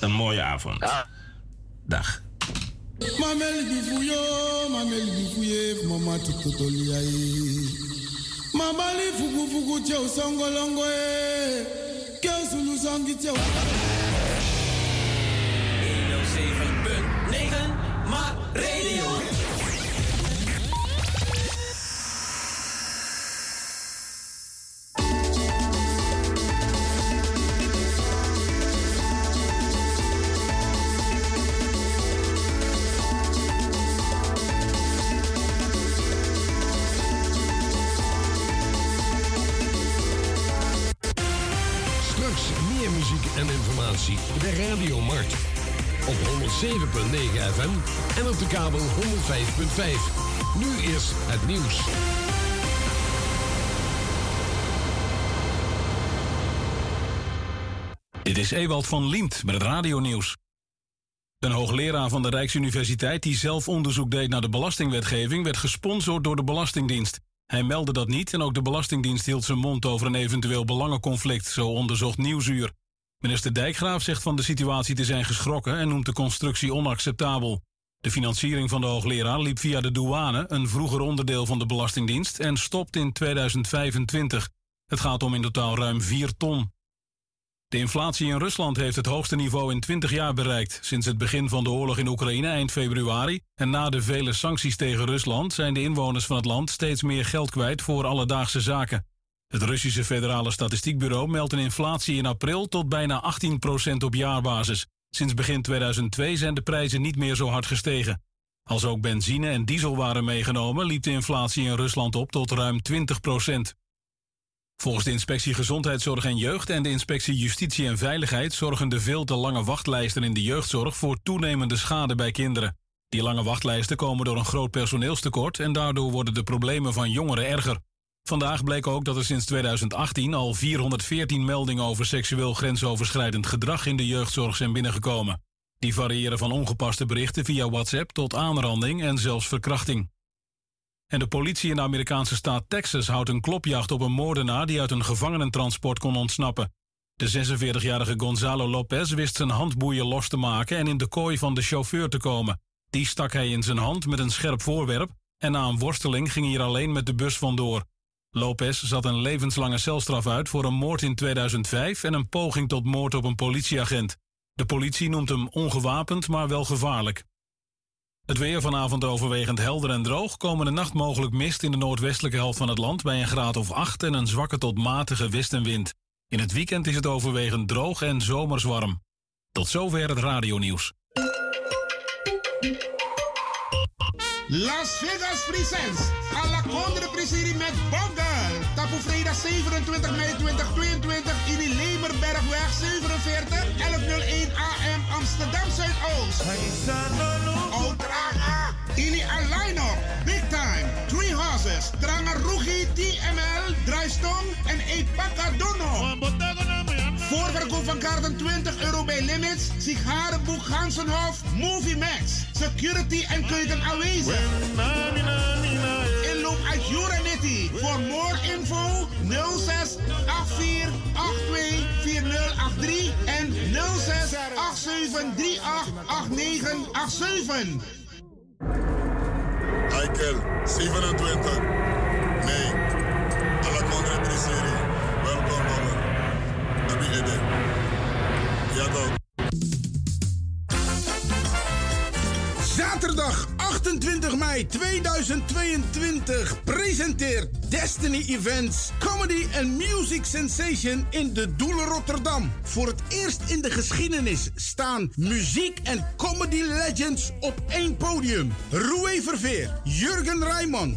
Een mooie avond. Dag. Mamel mamel di fuye, mama tutotolia e. Mama li fugu fugu cheu songolongo e. Keu sulu cheu. 107.9 FM en op de kabel 105.5. Nu is het nieuws. Dit is Ewald van Liemt met het radionieuws. Een hoogleraar van de Rijksuniversiteit die zelf onderzoek deed naar de belastingwetgeving werd gesponsord door de Belastingdienst. Hij meldde dat niet en ook de Belastingdienst hield zijn mond over een eventueel belangenconflict, zo onderzocht Nieuwsuur. Minister Dijkgraaf zegt van de situatie te zijn geschrokken en noemt de constructie onacceptabel. De financiering van de hoogleraar liep via de douane, een vroeger onderdeel van de Belastingdienst, en stopt in 2025. Het gaat om in totaal ruim 4 ton. De inflatie in Rusland heeft het hoogste niveau in 20 jaar bereikt. Sinds het begin van de oorlog in Oekraïne eind februari en na de vele sancties tegen Rusland zijn de inwoners van het land steeds meer geld kwijt voor alledaagse zaken. Het Russische Federale Statistiekbureau meldt een inflatie in april tot bijna 18% op jaarbasis. Sinds begin 2002 zijn de prijzen niet meer zo hard gestegen. Als ook benzine en diesel waren meegenomen, liep de inflatie in Rusland op tot ruim 20%. Volgens de Inspectie Gezondheidszorg en Jeugd en de Inspectie Justitie en Veiligheid zorgen de veel te lange wachtlijsten in de jeugdzorg voor toenemende schade bij kinderen. Die lange wachtlijsten komen door een groot personeelstekort en daardoor worden de problemen van jongeren erger. Vandaag bleek ook dat er sinds 2018 al 414 meldingen over seksueel grensoverschrijdend gedrag in de jeugdzorg zijn binnengekomen. Die variëren van ongepaste berichten via WhatsApp tot aanranding en zelfs verkrachting. En de politie in de Amerikaanse staat Texas houdt een klopjacht op een moordenaar die uit een gevangenentransport kon ontsnappen. De 46-jarige Gonzalo Lopez wist zijn handboeien los te maken en in de kooi van de chauffeur te komen. Die stak hij in zijn hand met een scherp voorwerp en na een worsteling ging hij er alleen met de bus vandoor. Lopez zat een levenslange celstraf uit voor een moord in 2005 en een poging tot moord op een politieagent. De politie noemt hem ongewapend, maar wel gevaarlijk. Het weer vanavond overwegend helder en droog. Komende nacht mogelijk mist in de noordwestelijke helft van het land bij een graad of 8 en een zwakke tot matige westenwind. In het weekend is het overwegend droog en zomers warm. Tot zover het radionieuws. Las Vegas presents a la Condre Presirie met Bogal. Tapu vrijdag 27 mei 2022 in de Lemerbergweg 47 1101 AM Amsterdam Zuidoost. Oudraga. Ili Alaino. Big Time. Three Horses. Trangarugi TML. Draaistong en Epaka Dono. Voorverkoop van kaarten 20 euro bij Limits. Sigarenboek Gansenhof. Movie Max. Security en keuken aanwezig. Inloop uit Juranity. Voor more info 06 84 82 4083 en 06 87 38 8987. Eikel, 27. Nee. Alla Congress Serie. Ja. Zaterdag 28 mei 2022 presenteert Destiny Events Comedy and Music Sensation in de Doelen Rotterdam. Voor het eerst in de geschiedenis staan muziek en comedy legends op één podium. Roué Verveer, Jurgen Rijman,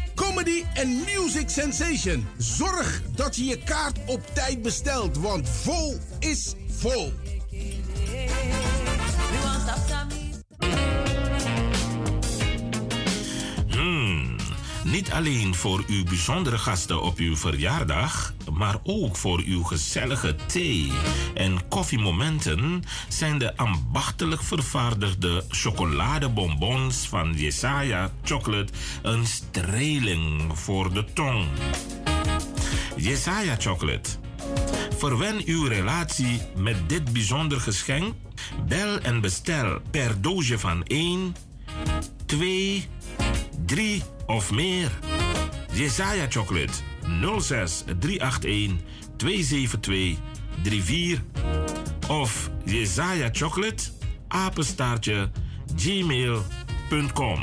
Comedy and Music Sensation. Zorg dat je je kaart op tijd bestelt, want vol is vol. Niet alleen voor uw bijzondere gasten op uw verjaardag, maar ook voor uw gezellige thee- en koffiemomenten zijn de ambachtelijk vervaardigde chocoladebonbons van Jesaja Chocolate een streling voor de tong. Jesaja Chocolate. Verwen uw relatie met dit bijzonder geschenk. Bel en bestel per doosje van 1, 2, 3 of meer. Jesaja Chocolate 06 381 272 34 of Jesaja Chocolate apenstaartje gmail.com.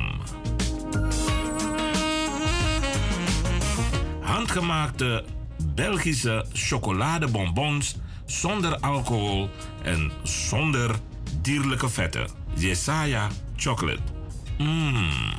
Handgemaakte Belgische chocoladebonbons zonder alcohol en zonder dierlijke vetten. Jesaja Chocolate. Mmm.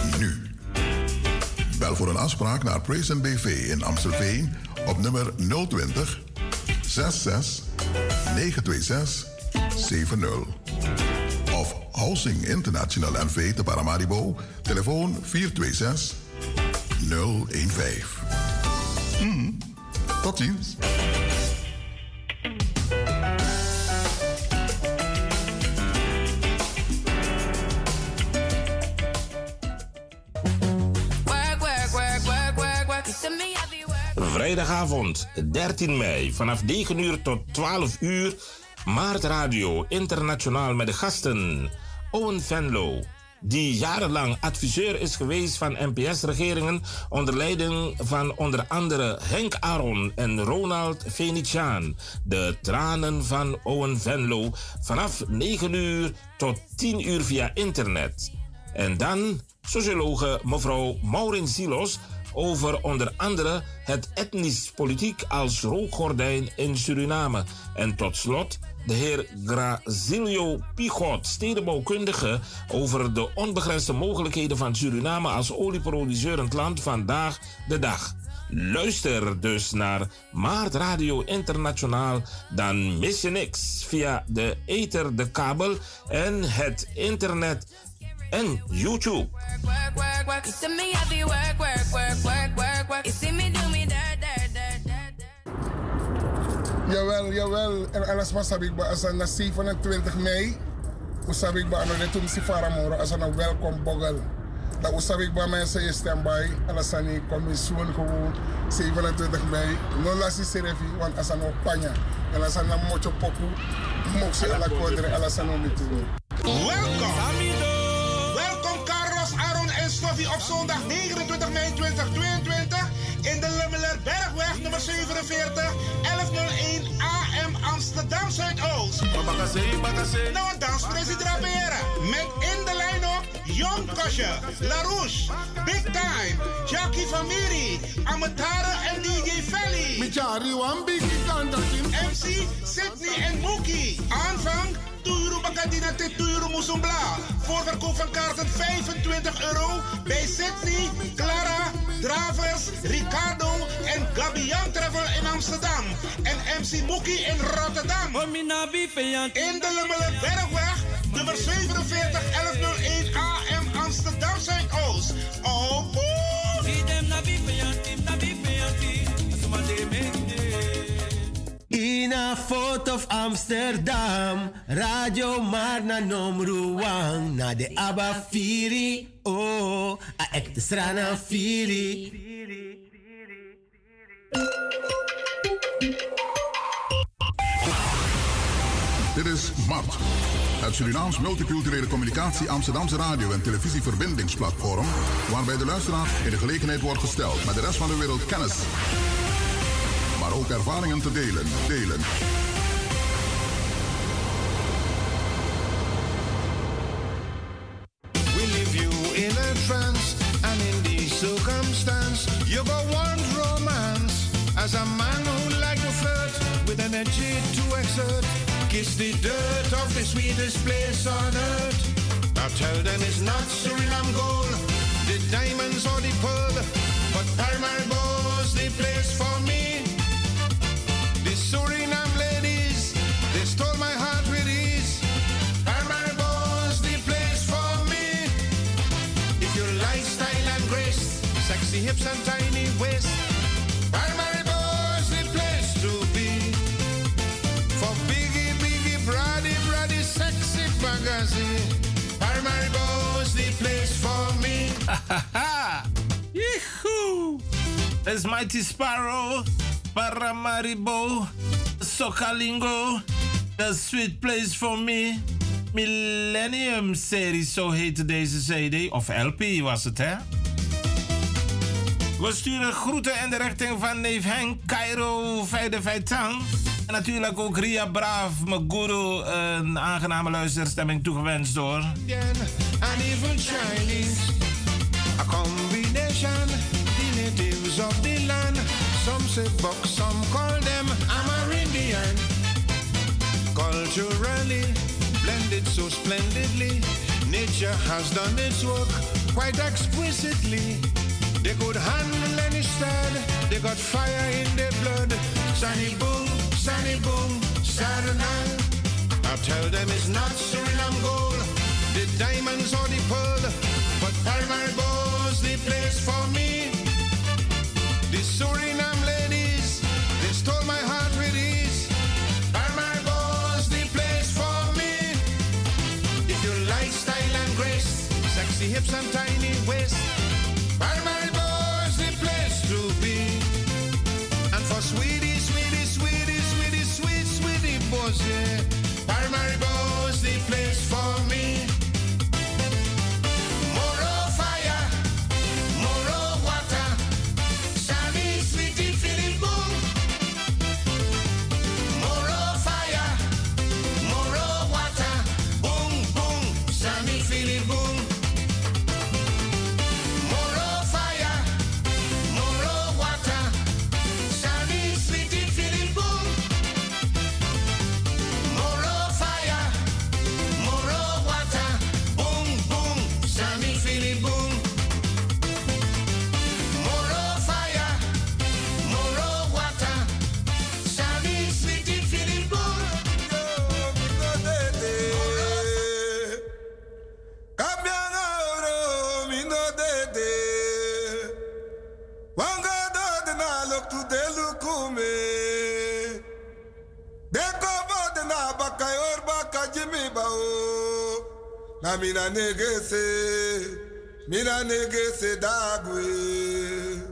Voor een afspraak naar Praisen BV in Amstelveen op nummer 020 66 926 70. Of Housing International NV te Paramaribo, telefoon 426 015. Mm, tot ziens. Vrijdagavond 13 mei vanaf 9 uur tot 12 uur. Maart Radio Internationaal met de gasten Owen Venlo, die jarenlang adviseur is geweest van NPS-regeringen onder leiding van onder andere Henk Aron en Ronald Venetiaan. De tranen van Owen Venlo vanaf 9 uur tot 10 uur via internet. En dan sociologe mevrouw Maureen Silos over onder andere het etnisch politiek als rookgordijn in Suriname. En tot slot de heer Grazilio Pigot, stedenbouwkundige, over de onbegrensde mogelijkheden van Suriname als olieproducerend land vandaag de dag. Luister dus naar Maart Radio Internationaal, dan mis je niks via de ether, de kabel en het internet en YouTube. Jawel, jawel. En alles was ik ba als na 27 mei. Usab ik ano de tum si faramoro als een welkom bogel. Dat usab ik ba mensen je standby. Alles aan die commissie gewoon 27 mei. No lasi serefi want als een panya. En als een mocho poku. Moxie ala kodre alles aan niet Welkom! Op zondag 29 mei 2022 in de Lummeler Bergweg nummer 47 1101 AM Amsterdam Zuidoost. Nou, dansprijs draperen. Met in de lijn op Jong Kosje, LaRouche, Big Time, Jackie Famiri, Amatara en DJ Felly. MC Sydney en Mookie. Aanvang Tuyuru Bakadina te Tuyuru Musumbla. Voorverkoop van kaarten 25 euro bij Sydney, Clara, Dravers, Ricardo en Gabian Travel in Amsterdam. En MC Mookie in Rotterdam. In de Lummelenbergweg, nummer 47 1101 AM Amsterdam Zuidoost. Oh, In a foto of Amsterdam, Radio Marna Nomruang, na de Abba Firi, oh, a ekte strana Firi. Dit is MART, het Surinaams Multiculturele Communicatie Amsterdamse Radio- en Televisieverbindingsplatform, waarbij de luisteraar in de gelegenheid wordt gesteld met de rest van de wereld kennis, ook ervaringen te delen. delen. We leave you in a trance, and in this circumstance, you go want romance. As a man who like to flirt with energy to exert, kiss the dirt of the sweetest place on earth. Now tell them it's not Suriname gold, the diamonds or the pearl, but Paramaribo's the place for me. Hips and tiny waist, Paramaribo's the place to be. For biggie, biggie, brady, brady, sexy magazine, Paramaribo's the place for me. Yehoo! It's Mighty Sparrow, Paramaribo, Socalingo, The Sweet Place for Me. Millennium Series, zo heette deze CD. Of LP was het, hè? Eh? We sturen groeten in de richting van neef Henk, Cairo, Feide Feitang. En natuurlijk ook Ria Braaf, mijn guru, een aangename luisterstemming toegewenst door. and even Chinese. A combination, the natives of the land. Some say buck, some call them Amerindian. Culturally blended so splendidly, nature has done its work quite exquisitely. They could handle any stud, they got fire in their blood. Sunny boom, sunny boom, Saranang. I tell them it's not Suriname gold, the diamonds or the pearl, but Paramaribo's the place for me. The Suriname ladies, they stole my heart with ease. Paramaribo's the place for me. If you like style and grace, sexy hips and tiny waist, Na mina negese, mina negese dagwe.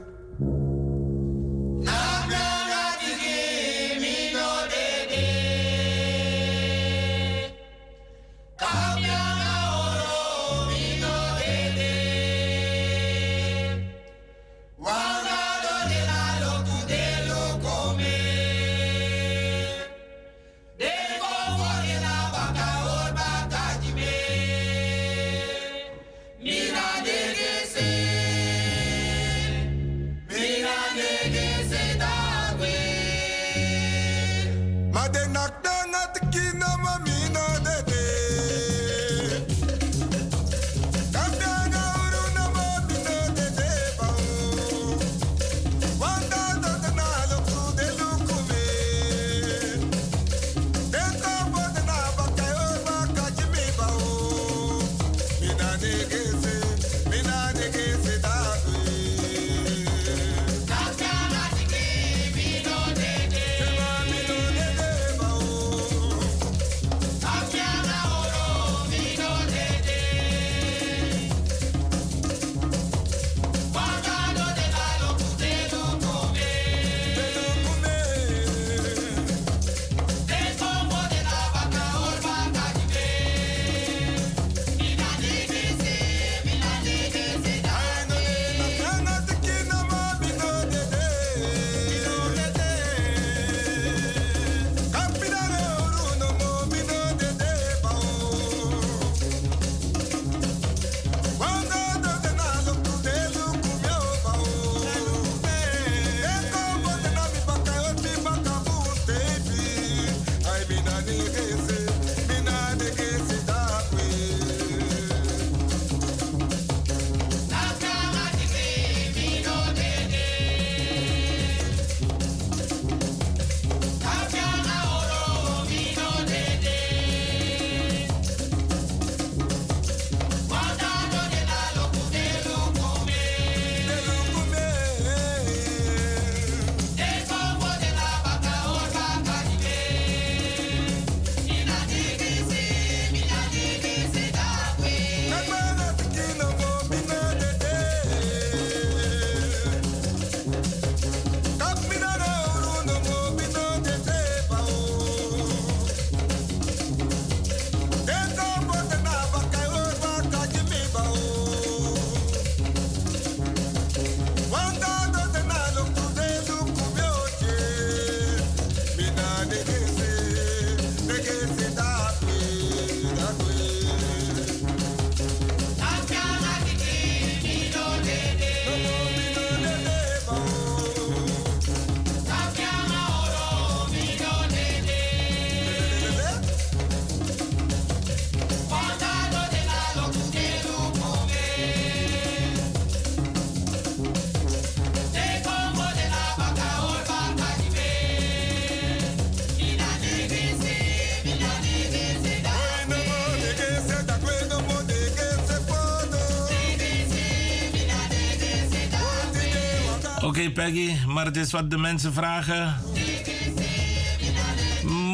Peggy, maar het is wat de mensen vragen.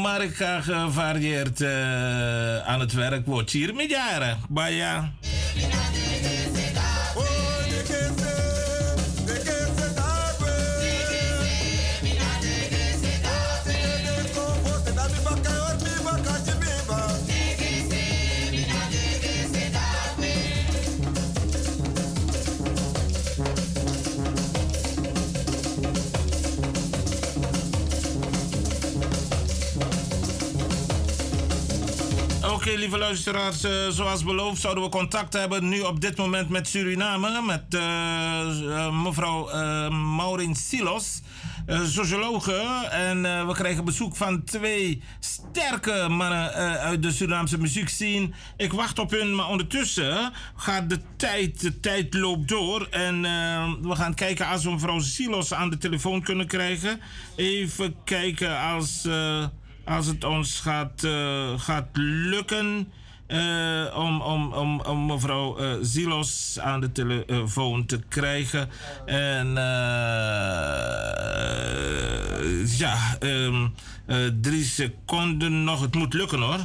Maar ik ga gevarieerd uh, aan het werk. Wordt hier met jaren. Maar ja. Luisteraars, uh, zoals beloofd zouden we contact hebben nu op dit moment met Suriname, met uh, uh, mevrouw Maureen Silos, sociologe. En we krijgen bezoek van twee sterke mannen uit de Surinaamse muziekscene. Ik wacht op hun, maar ondertussen gaat de tijd, de tijd loopt door. En we gaan kijken als we mevrouw Silos aan de telefoon kunnen krijgen. Even kijken als als het ons gaat, gaat lukken uh, om, om, om, om mevrouw uh, Zilos aan de telefoon te krijgen. En ja, um, drie seconden nog. Het moet lukken hoor.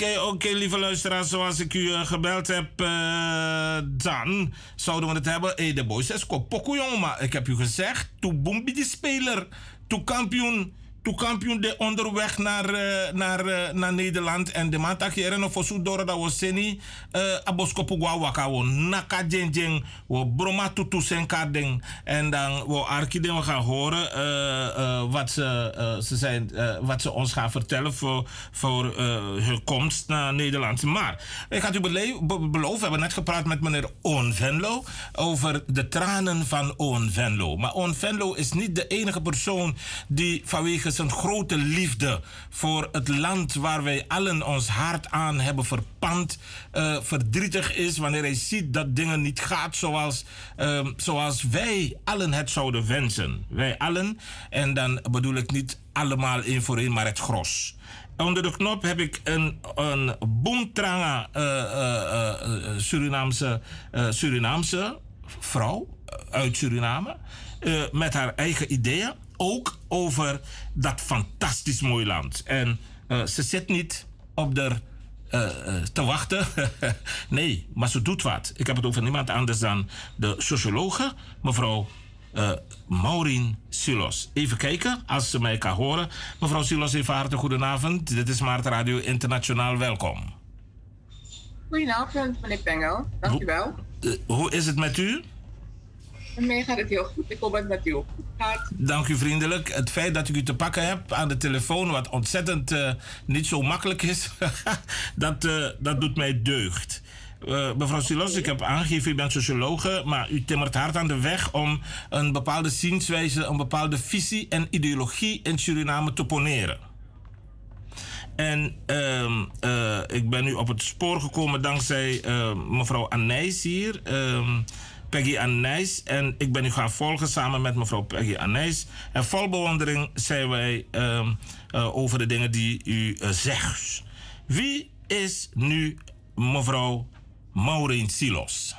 Oké, oké, lieve luisteraars. Zoals ik u uh, gebeld heb, uh, dan zouden we het hebben. Hey, de boys is pokoe, jongen. Maar ik heb u gezegd, toe boembi die speler. Toe kampioen kampioen de onderweg naar, uh, naar, uh, naar Nederland. En de man tak hier voor zo door dat we seni uh, aboskopu gwa waka wo naka jeng jeng wo broma tutu. En dan we arki we gaan horen wat, ze, ze zijn, wat ze ons gaan vertellen voor, voor hun komst naar Nederland. Maar ik had u beloofd, we hebben net gepraat met meneer Oon Venlo over de tranen van Oon Venlo. Maar Oon Venlo is niet de enige persoon die vanwege een grote liefde voor het land waar wij allen ons hart aan hebben verpand, eh, verdrietig is wanneer hij ziet dat dingen niet gaat zoals, ehm, zoals wij allen het zouden wensen. Wij allen, en dan bedoel ik niet allemaal één voor één, maar het gros. Onder de knop heb ik een, een boomtranga eh, eh, Surinaamse, Surinaamse vrouw uit Suriname. met haar eigen ideeën. Ook over dat fantastisch mooi land. En eh, ze zit niet op de eh, eh, te wachten. nee, maar ze doet wat. Ik heb het over niemand anders dan de sociologe, mevrouw eh Maureen Silos. Even kijken als ze mij kan horen. Mevrouw Silos, even hartelijk goedenavond. Dit is Maart Radio Internationaal. Welkom. Goedenavond, meneer Pengel. Dankjewel. Eh, hoe is het met u? Met mij gaat het heel goed. Ik hoop dat het u ook goed gaat. Dank u vriendelijk. Het feit dat ik u te pakken heb aan de telefoon, wat ontzettend eh, niet zo makkelijk is, dat, eh, dat doet mij deugd. Eh, mevrouw Silos, ik heb aangegeven, u bent sociologe, maar u timmert hard aan de weg om een bepaalde zienswijze, een bepaalde visie en ideologie in Suriname te poneren. En ehm, eh, ik ben nu op het spoor gekomen dankzij mevrouw Anijs hier, ehm, Peggy Anijs. En ik ben u gaan volgen samen met mevrouw Peggy Anijs. En vol bewondering zijn wij ehm, eh, over de dingen die u eh, zegt. Wie is nu mevrouw Maureen Silos?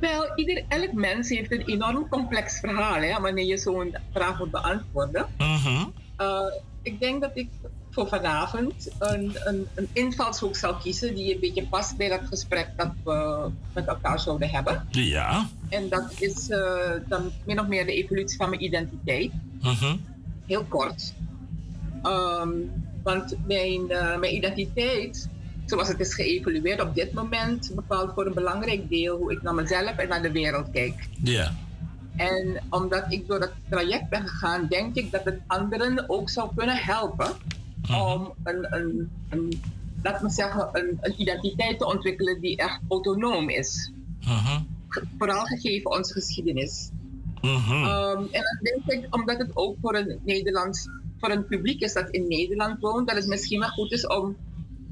Wel, ieder, elk mens heeft een enorm complex verhaal hè, wanneer je zo'n vraag moet beantwoorden. Eh, ik denk dat ik voor vanavond een, een, een invalshoek zal kiezen die een beetje past bij dat gesprek dat we met elkaar zouden hebben. Ja. En dat is eh, dan min of meer de evolutie van mijn identiteit. Mhm. Heel kort. Ehm, want mijn, eh, mijn identiteit, zoals het is geëvolueerd op dit moment, bepaalt voor een belangrijk deel hoe ik naar mezelf en naar de wereld kijk. Ja. En omdat ik door dat traject ben gegaan, denk ik dat het anderen ook zou kunnen helpen om een, een, een laat me zeggen, een, een identiteit te ontwikkelen die echt autonoom is. Mhm. Vooral gegeven onze geschiedenis. Mhm. Ehm, en dan denk ik, omdat het ook voor een Nederlands, voor een publiek is dat in Nederland woont, dat het misschien wel goed is om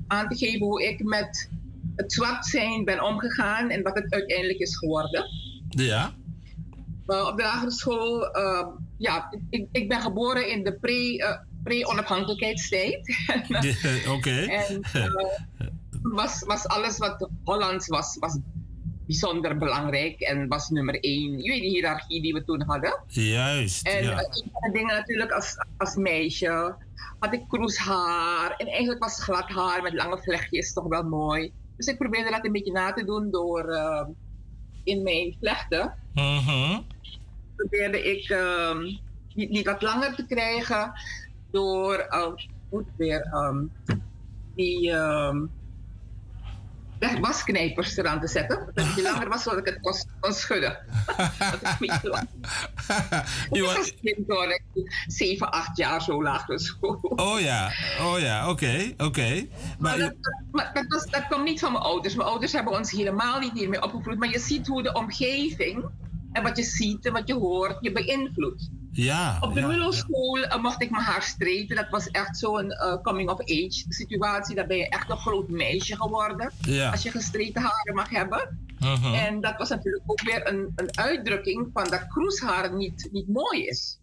aan te geven hoe ik met het zwart zijn ben omgegaan en wat het uiteindelijk is geworden. Ja. Uh, op de lagere school, uh, ja, ik, ik ben geboren in de pre, pre-onafhankelijkheidstijd. Oké. en uh, was, was alles wat Hollands was, was bijzonder belangrijk en was nummer één. Je weet die hiërarchie die we toen hadden. Juist. En ja. een van de dingen natuurlijk als, als meisje had ik kroeshaar. En eigenlijk was glad haar met lange vlechtjes toch wel mooi. Dus ik probeerde dat een beetje na te doen door uh, in mijn vlechten. Mm Probeerde ik die, die, wat langer te krijgen door uh, hoe weer, um, die um, wasknijpers eraan te zetten. Dat het langer was, zodat ik het kon, kon schudden. dat is niet lang. Ik was kind hoor, ik 7, 8 jaar zo laag dus. Oh ja, oh ja, oké, okay, oké. Okay. Maar, maar, dat, maar dat, was, dat kwam niet van mijn ouders. Mijn ouders hebben ons helemaal niet hiermee opgevoed. Maar je ziet hoe de omgeving en wat je ziet en wat je hoort je beïnvloedt. Ja. Op de ja, middelschool ja. mocht ik mijn haar streten. Dat was echt zo'n uh, coming-of-age situatie. Daar ben je echt een groot meisje geworden. Ja. Als je gestreten haren mag hebben. Uh -huh. En dat was natuurlijk ook weer een, een uitdrukking van dat kroeshaar niet, niet mooi is.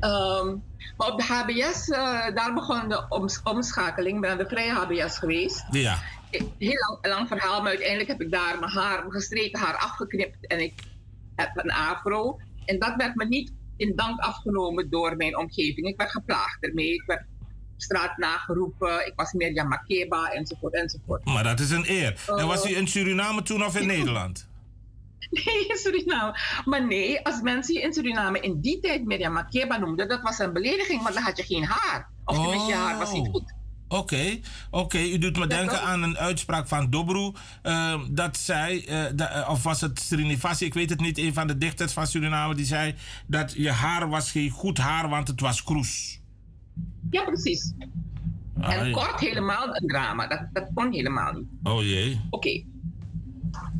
Um, maar op de HBS, uh, daar begon de oms omschakeling. Ik ben aan de vrije HBS geweest. Ja. Heel lang, lang verhaal, maar uiteindelijk heb ik daar mijn haar, mijn gestreken haar afgeknipt. En ik heb een afro. En dat werd me niet in dank afgenomen door mijn omgeving. Ik werd geplaagd ermee. Ik werd op straat nageroepen. Ik was Mirjam Makeba enzovoort enzovoort. Maar dat is een eer. Uh, en was u in Suriname toen of in Nederland? Nee, in Suriname. Maar nee, als mensen je in Suriname in die tijd Mirjam Makeba noemden, dat was een belediging, want dan had je geen haar. Of oh. je haar was niet goed. Oké, okay, oké. Okay. U doet me denken aan een uitspraak van Dobru. Uh, dat zij, uh, da, of was het Srinivasi, ik weet het niet, een van de dichters van Suriname, die zei dat je haar was geen goed haar, want het was kroes. Ja, precies. Ah, en ja. kort helemaal een drama. Dat, dat kon helemaal niet. Oh jee. Oké. Okay.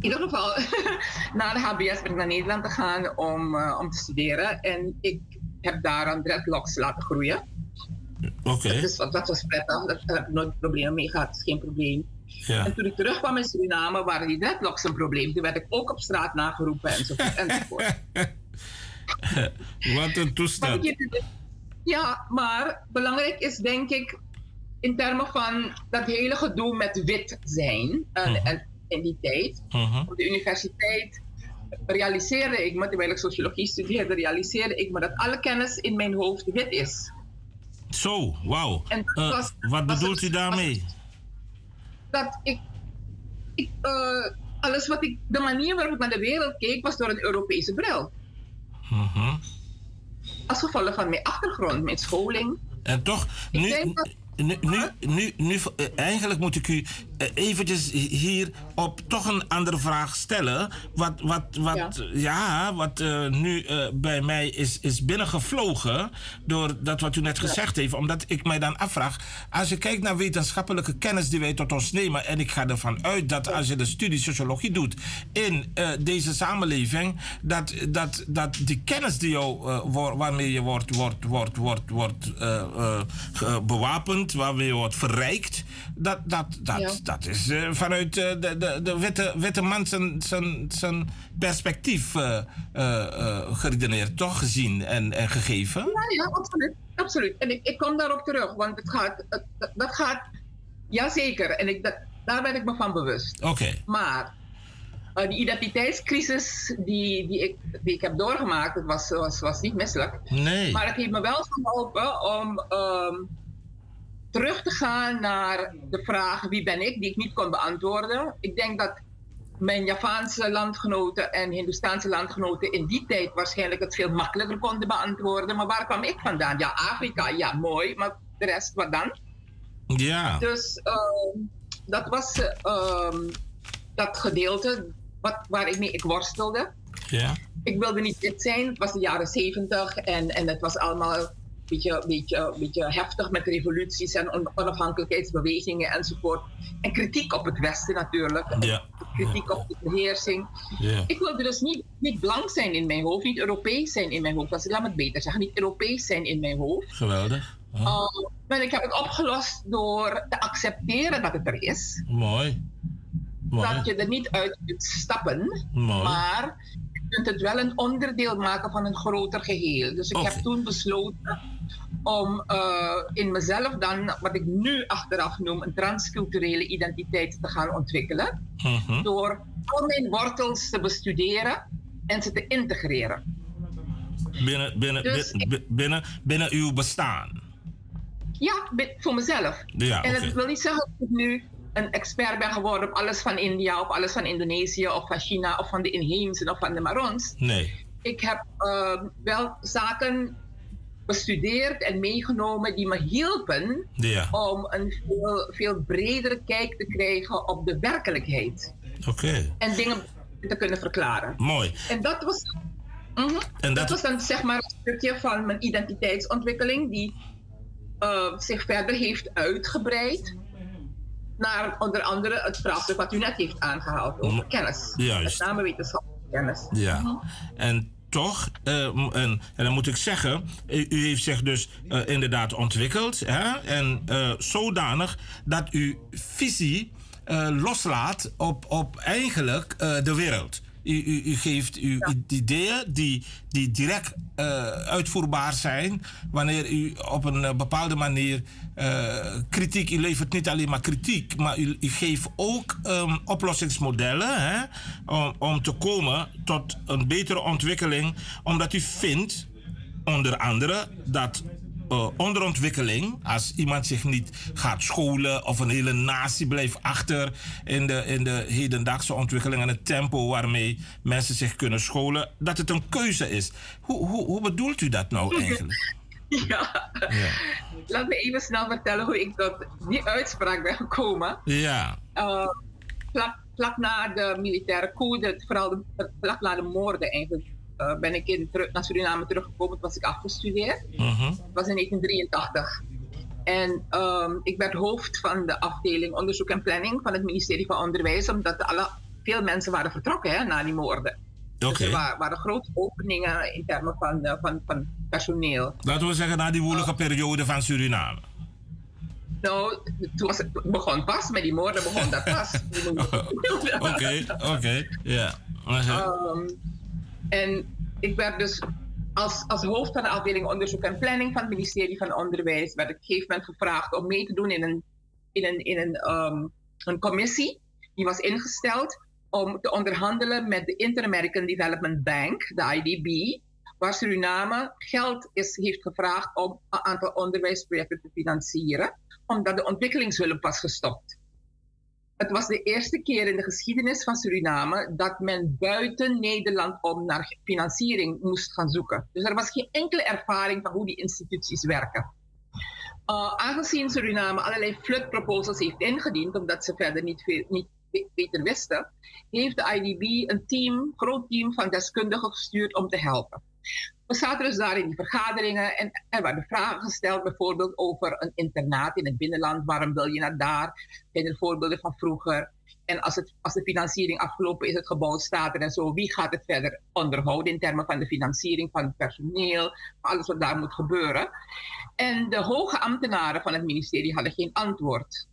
ieder geval, na de HBS ben ik naar Nederland gegaan om, uh, om te studeren. En ik heb daar aan dreadlocks laten groeien. Oké. Okay. Dus dat was prettig. Daar heb ik nooit problemen mee gehad. geen probleem. Ja. En toen ik terugkwam in Suriname waren die dreadlocks een probleem. Toen werd ik ook op straat nageroepen enzovoort. enzovoort. Wat een toestand. Ja, maar belangrijk is denk ik in termen van dat hele gedoe met wit zijn. En, uh-huh. en in die tijd. Uh-huh. Op de universiteit realiseerde ik me, terwijl ik sociologie studeerde, realiseerde ik me dat alle kennis in mijn hoofd wit is. Zo, wauw. Uh, wat bedoelt u daarmee? Dat ik, ik uh, alles wat ik, de manier waarop ik naar de wereld keek, was door een Europese bril. Uh-huh. Als gevolg van mijn achtergrond, mijn scholing. En toch, nu, nu, nu, nu, nu, eh, eigenlijk moet ik u eventjes hier op toch een andere vraag stellen. Wat, wat, wat, ja. wat uh, nu bij mij is, is binnengevlogen door dat wat u net gezegd heeft. Omdat ik mij dan afvraag, als je kijkt naar wetenschappelijke kennis die wij tot ons nemen. En ik ga ervan uit dat als je de studie sociologie doet in deze samenleving. Dat, dat, dat die kennis die jou, waarmee je wordt, wordt, wordt, wordt, wordt bewapend waarmee je wordt verrijkt. Dat, dat, dat, dat is uh, vanuit uh, de, de, de witte, witte man zijn, zijn, zijn perspectief uh, geredeneerd, toch gezien en, en gegeven? Ja, ja, absoluut. absoluut. En ik, ik kom daarop terug, want het gaat, het, dat gaat, jazeker. En ik, dat, daar ben ik me van bewust. Oké. Maar uh, die identiteitscrisis die, die, ik, die ik heb doorgemaakt, het was, was, was niet misselijk. Nee. Maar het heeft me wel geholpen om um, terug te gaan naar de vraag wie ben ik, die ik niet kon beantwoorden. Ik denk dat mijn Javaanse landgenoten en Hindoestaanse landgenoten in die tijd waarschijnlijk het veel makkelijker konden beantwoorden. Maar waar kwam ik vandaan? Ja, Afrika, ja, mooi, maar de rest, wat dan? Ja. Dus uh, dat was uh, dat gedeelte wat, waar ik mee ik worstelde. Ja. Ik wilde niet dit zijn, het was de jaren zeventig en, en het was allemaal beetje, beetje, beetje heftig met revoluties en onafhankelijkheidsbewegingen enzovoort. En kritiek op het Westen natuurlijk. Ja. Kritiek op de beheersing. Ja. Ik wilde dus niet, niet blank zijn in mijn hoofd, niet Europees zijn in mijn hoofd. Dat is, laat me het beter zeggen, niet Europees zijn in mijn hoofd. Geweldig. Oh. Uh, en ik heb het opgelost door te accepteren dat het er is. Mooi. Mooi. Dat je er niet uit kunt stappen. Mooi. Maar kunt het wel een onderdeel maken van een groter geheel. Dus ik heb toen besloten om uh, in mezelf dan, wat ik nu achteraf noem, een transculturele identiteit te gaan ontwikkelen. Mhm. Door al mijn wortels te bestuderen en ze te integreren. Binnen, binnen, Dus binnen, binnen, binnen uw bestaan. Ja, voor mezelf. Ja, en dat wil niet zeggen dat ik nu een expert ben geworden op alles van India, of alles van Indonesië, of van China, of van de inheemsen, of van de Marons. Nee. Ik heb uh, wel zaken bestudeerd en meegenomen die me hielpen Ja. om een veel, veel bredere kijk te krijgen op de werkelijkheid. Oké. En dingen te kunnen verklaren. Mooi. En dat was, Mhm. En dat... dat- was dan zeg maar een stukje van mijn identiteitsontwikkeling die uh, zich verder heeft uitgebreid naar onder andere het vraagstuk wat u net heeft aangehaald over kennis. Juist. Met name kennis. Ja. Mhm. En toch, eh, en, dan moet ik zeggen, u, heeft zich dus eh, inderdaad ontwikkeld. Hè? En eh, zodanig dat u visie loslaat op, op eigenlijk de wereld. U, u, u geeft uw ideeën die, die direct eh, uitvoerbaar zijn. Wanneer u op een eh, bepaalde manier eh, kritiek, u levert niet alleen maar kritiek, maar u, u geeft ook ehm, oplossingsmodellen hè, om, om te komen tot een betere ontwikkeling, omdat u vindt, onder andere, dat eh, onderontwikkeling, als iemand zich niet gaat scholen of een hele natie blijft achter in de, in de hedendaagse ontwikkeling en het tempo waarmee mensen zich kunnen scholen, dat het een keuze is. Hoe, hoe, hoe bedoelt u dat nou eigenlijk? Ja. Ja. Laat me even snel vertellen hoe ik tot die uitspraak ben gekomen. Ja. Uh, vlak, vlak na de militaire coup, de, vooral de, vlak na de moorden eigenlijk, uh, ben ik in, terug, naar Suriname teruggekomen. Toen was ik afgestudeerd. Mhm. Dat was in 1983. En um, ik werd hoofd van de afdeling onderzoek en planning van het ministerie van Onderwijs, omdat alle veel mensen waren vertrokken hè, na die moorden. Dus Oké. er wa- waren grote openingen in termen van, eh, van, van personeel. Laten we zeggen na die woelige periode van Suriname. Nou, toen was het begon pas met die moorden, begon dat pas. Oké, oké. Ja. En ik werd dus als, als hoofd van de afdeling onderzoek en planning van het ministerie van Onderwijs, werd ik op een gegeven moment gevraagd om mee te doen in een, in een, in een, ehm, een commissie. Die was ingesteld om te onderhandelen met de Inter-American Development Bank, de IDB, waar Suriname geld is, heeft gevraagd om een aantal onderwijsprojecten te financieren, omdat de ontwikkelingshulp was gestopt. Het was de eerste keer in de geschiedenis van Suriname dat men buiten Nederland om naar financiering moest gaan zoeken. Dus er was geen enkele ervaring van hoe die instituties werken. Uh, aangezien Suriname allerlei flood proposals heeft ingediend, omdat ze verder niet, niet be- beter wisten, heeft de IDB een team, groot team van deskundigen gestuurd om te helpen. We zaten dus daar in die vergaderingen en er werden vragen gesteld, bijvoorbeeld over een internaat in het binnenland. Waarom wil je naar daar? Zijn er voorbeelden van vroeger? En als, het, als de financiering afgelopen is, het gebouw staat er en zo, wie gaat het verder onderhouden in termen van de financiering van het personeel, alles wat daar moet gebeuren? En de hoge ambtenaren van het ministerie hadden geen antwoord.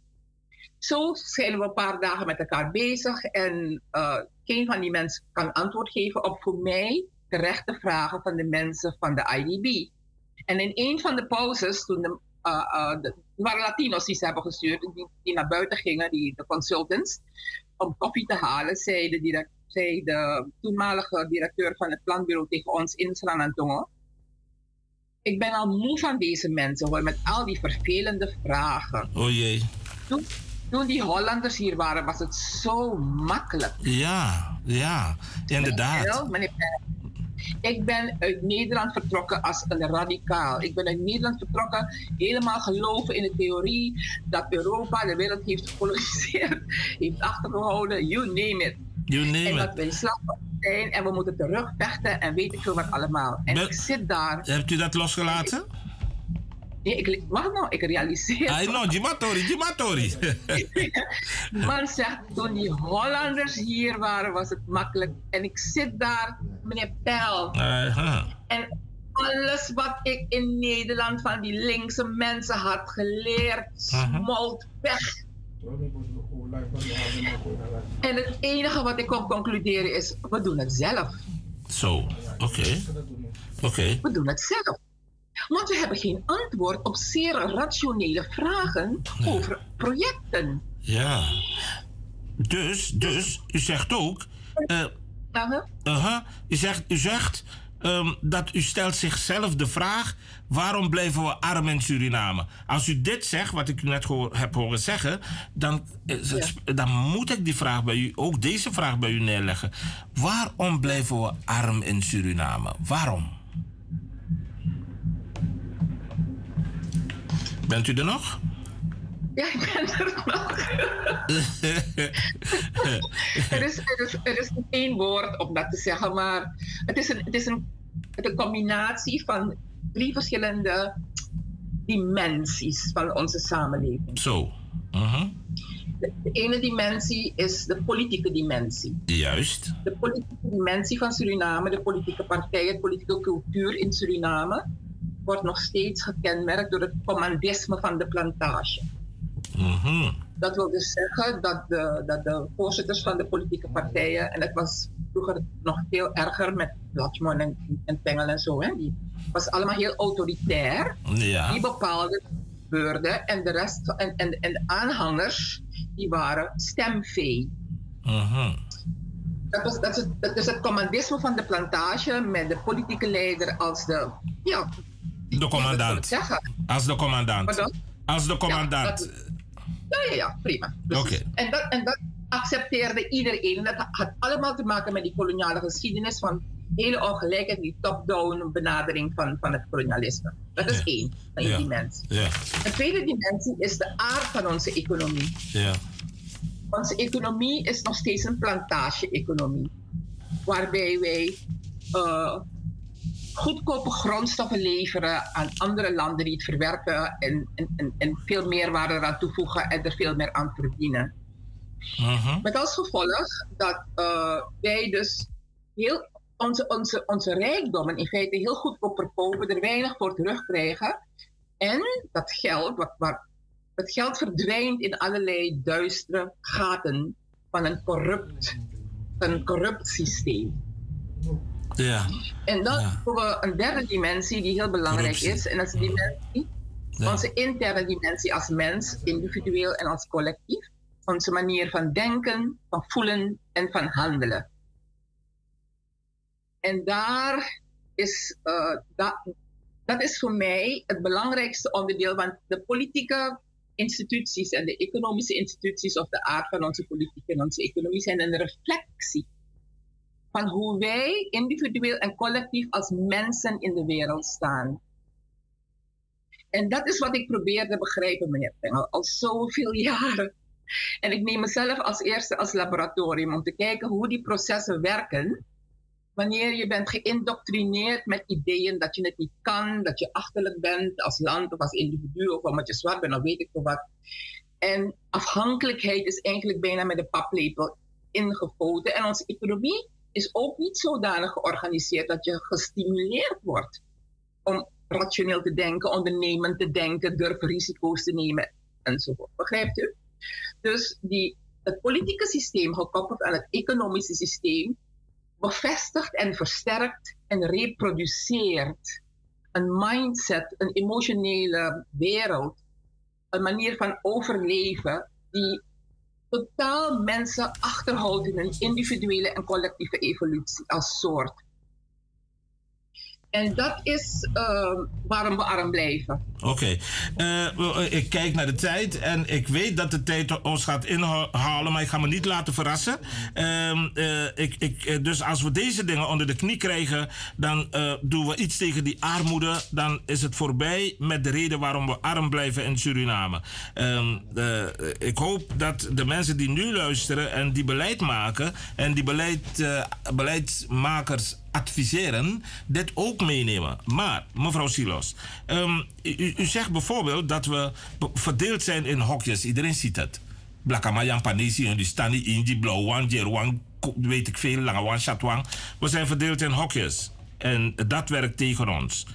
Zo zijn we een paar dagen met elkaar bezig en uh, geen van die mensen kan antwoord geven op voor mij terechte vragen van de mensen van de IDB. En in een van de pauzes, toen de, uh, uh, de, waren Latino's die ze hebben gestuurd, die, die naar buiten gingen, die, de consultants, om koffie te halen, zei de, direct, zei de toenmalige directeur van het planbureau tegen ons in Sranantongo. Ik ben al moe van deze mensen hoor, met al die vervelende vragen. Oh jee. Toen, toen die Hollanders hier waren, was het zo makkelijk. Ja, ja, inderdaad. Meneer, meneer ik ben uit Nederland vertrokken als een radicaal. Ik ben uit Nederland vertrokken helemaal geloven in de theorie dat Europa de wereld heeft gekoloniseerd, heeft achtergehouden, you name it. You name en it. dat wij slachtoffer zijn en we moeten terugvechten en weet ik veel wat allemaal. En Ben- ik zit daar. Hebt u dat losgelaten? Ik, wacht nou, ik realiseer. I know, Jimatori, Jimatori. Man zegt, toen die Hollanders hier waren, was het makkelijk. En ik zit daar, meneer Pijl. Aha. En alles wat ik in Nederland van die linkse mensen had geleerd, smolt weg. En het enige wat ik kon concluderen is, we doen het zelf. Zo, oké. Oké. We doen het zelf. Want we hebben geen antwoord op zeer rationele vragen over projecten. Ja. Dus, dus, u zegt ook. eh, aha, u zegt, u zegt ehm, dat u stelt zichzelf de vraag: waarom blijven we arm in Suriname? Als u dit zegt, wat ik u net gehoor- heb horen zeggen, dan, het- dan moet ik die vraag bij u, ook deze vraag bij u neerleggen. Waarom blijven we arm in Suriname? Waarom? Bent u er nog? Ja, ik ben er nog. er, is, er, is, er is één woord om dat te zeggen, maar het is een, het is een, het is een combinatie van drie verschillende dimensies van onze samenleving. Zo. Mhm. De, de ene dimensie is de politieke dimensie. Juist. De politieke dimensie van Suriname, de politieke partijen, de politieke cultuur in Suriname, wordt nog steeds gekenmerkt door het commandisme van de plantage. Mhm. Dat wil dus zeggen dat de, dat de voorzitters van de politieke partijen, en dat was vroeger nog veel erger met Latchman en, en Pengel en zo, hè, die was allemaal heel autoritair. Ja. Die bepaalde beurden en de rest en, en, en de aanhangers die waren stemvee. Mhm. Dat, was, dat, is, dat is het commandisme van de plantage met de politieke leider als de, ja, De commandant. Als de commandant. Pardon? Als de commandant. Ja, dat- ja, ja, ja, prima. Oké. Precies. En, dat, en dat accepteerde iedereen. En dat had allemaal te maken met die koloniale geschiedenis van hele ongelijkheid, die top-down benadering van, van het kolonialisme. Dat is één, Ja. dimensie. Ja. De tweede dimensie is de aard van onze economie. Ja. Onze economie is nog steeds een plantage-economie. Waarbij wij eh, goedkope grondstoffen leveren aan andere landen die het verwerken en, en, en, veel meerwaarde eraan toevoegen en er veel meer aan verdienen. Met als gevolg dat uh, wij dus heel onze, onze, onze rijkdommen in feite heel goed verkopen, er weinig voor terugkrijgen. En dat geld, wat, dat geld verdwijnt in allerlei duistere gaten van een corrupt, een corrupt systeem. Ja. En dan ja. we een derde dimensie die heel belangrijk is. En dat is de dimensie, ja. onze interne dimensie als mens, individueel en als collectief. Onze manier van denken, van voelen en van handelen. En daar is, uh, dat, dat is voor mij het belangrijkste onderdeel, want de politieke instituties en de economische instituties of de aard van onze politiek en onze economie zijn een reflectie van hoe wij individueel en collectief als mensen in de wereld staan. En dat is wat ik probeer te begrijpen, meneer Pengel, al zoveel jaren. En ik neem mezelf als eerste als laboratorium om te kijken hoe die processen werken. Wanneer je bent geïndoctrineerd met ideeën dat je het niet kan, dat je achterlijk bent als land of als individu of omdat je zwart bent of weet ik veel wat. En afhankelijkheid is eigenlijk bijna met de paplepel ingegoten. En onze economie is ook niet zodanig georganiseerd dat je gestimuleerd wordt om rationeel te denken, ondernemend te denken, durven risico's te nemen enzovoort. Begrijpt u? Dus die, het politieke systeem gekoppeld aan het economische systeem bevestigt en versterkt en reproduceert een mindset, een emotionele wereld, een manier van overleven die totaal mensen achterhoudt in een individuele en collectieve evolutie als soort. En dat is uh, waarom we arm blijven. Oké. Uh, ik kijk naar de tijd en ik weet dat de tijd ons gaat inhalen, maar ik ga me niet laten verrassen. Uh, ik, ik, dus als we deze dingen onder de knie krijgen, dan doen we iets tegen die armoede. Dan is het voorbij met de reden waarom we arm blijven in Suriname. Ehm, ik hoop dat de mensen die nu luisteren en die beleid maken en die beleid, beleidsmakers adviseren, dit ook meenemen. Maar, mevrouw Silos, um, u, zegt bijvoorbeeld dat we verdeeld zijn in hokjes. Iedereen ziet het. Blakamayan Panisi, en die staan in die blauwang, jerwang, weet ik veel, langewang, chatwang. We zijn verdeeld in hokjes. En dat werkt tegen ons.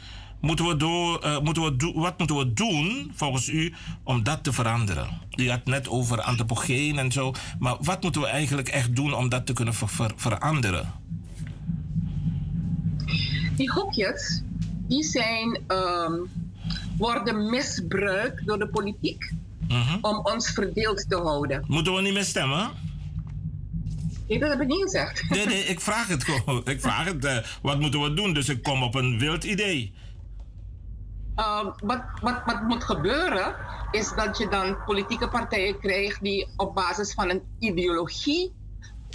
Moeten we door, uh, moeten we wat moeten we doen, volgens u, om dat te veranderen? U had net over antropogeen en zo. Maar wat moeten we eigenlijk echt doen om dat te kunnen ver, ver, veranderen? Die hokjes, die zijn, um, worden misbruikt door de politiek uh-huh. om ons verdeeld te houden. Moeten we niet meer stemmen? Nee, dat heb ik niet gezegd. Nee, nee, ik vraag het gewoon. Ik vraag het. Uh, wat moeten we doen? Dus ik kom op een wild idee. Uh, wat, wat, wat moet gebeuren, is dat je dan politieke partijen krijgt die op basis van een ideologie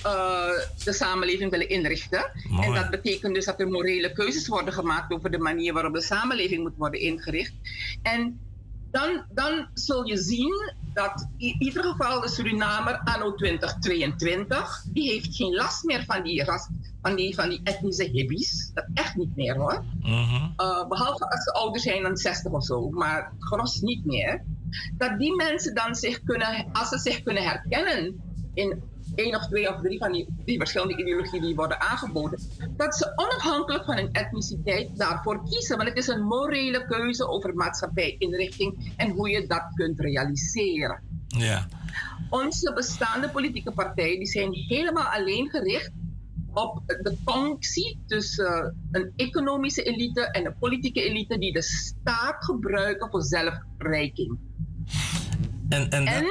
uh, de samenleving willen inrichten. Mooi. En dat betekent dus dat er morele keuzes worden gemaakt over de manier waarop de samenleving moet worden ingericht. En dan, dan zul je zien dat in ieder geval de Surinamer anno 2022, die heeft geen last meer van die, ras, van die, van die etnische hippies. Dat echt niet meer hoor. Uh-huh. Uh, behalve als ze ouder zijn dan 60 of zo, maar gros niet meer. Dat die mensen dan zich kunnen, als ze zich kunnen herkennen in één of twee of drie van die, die verschillende ideologieën die worden aangeboden, dat ze onafhankelijk van hun etniciteit daarvoor kiezen. Want het is een morele keuze over maatschappijinrichting en hoe je dat kunt realiseren. Ja. Onze bestaande politieke partijen die zijn helemaal alleen gericht op de functie tussen een economische elite en een politieke elite die de staat gebruiken voor zelfverrijking. En, en, en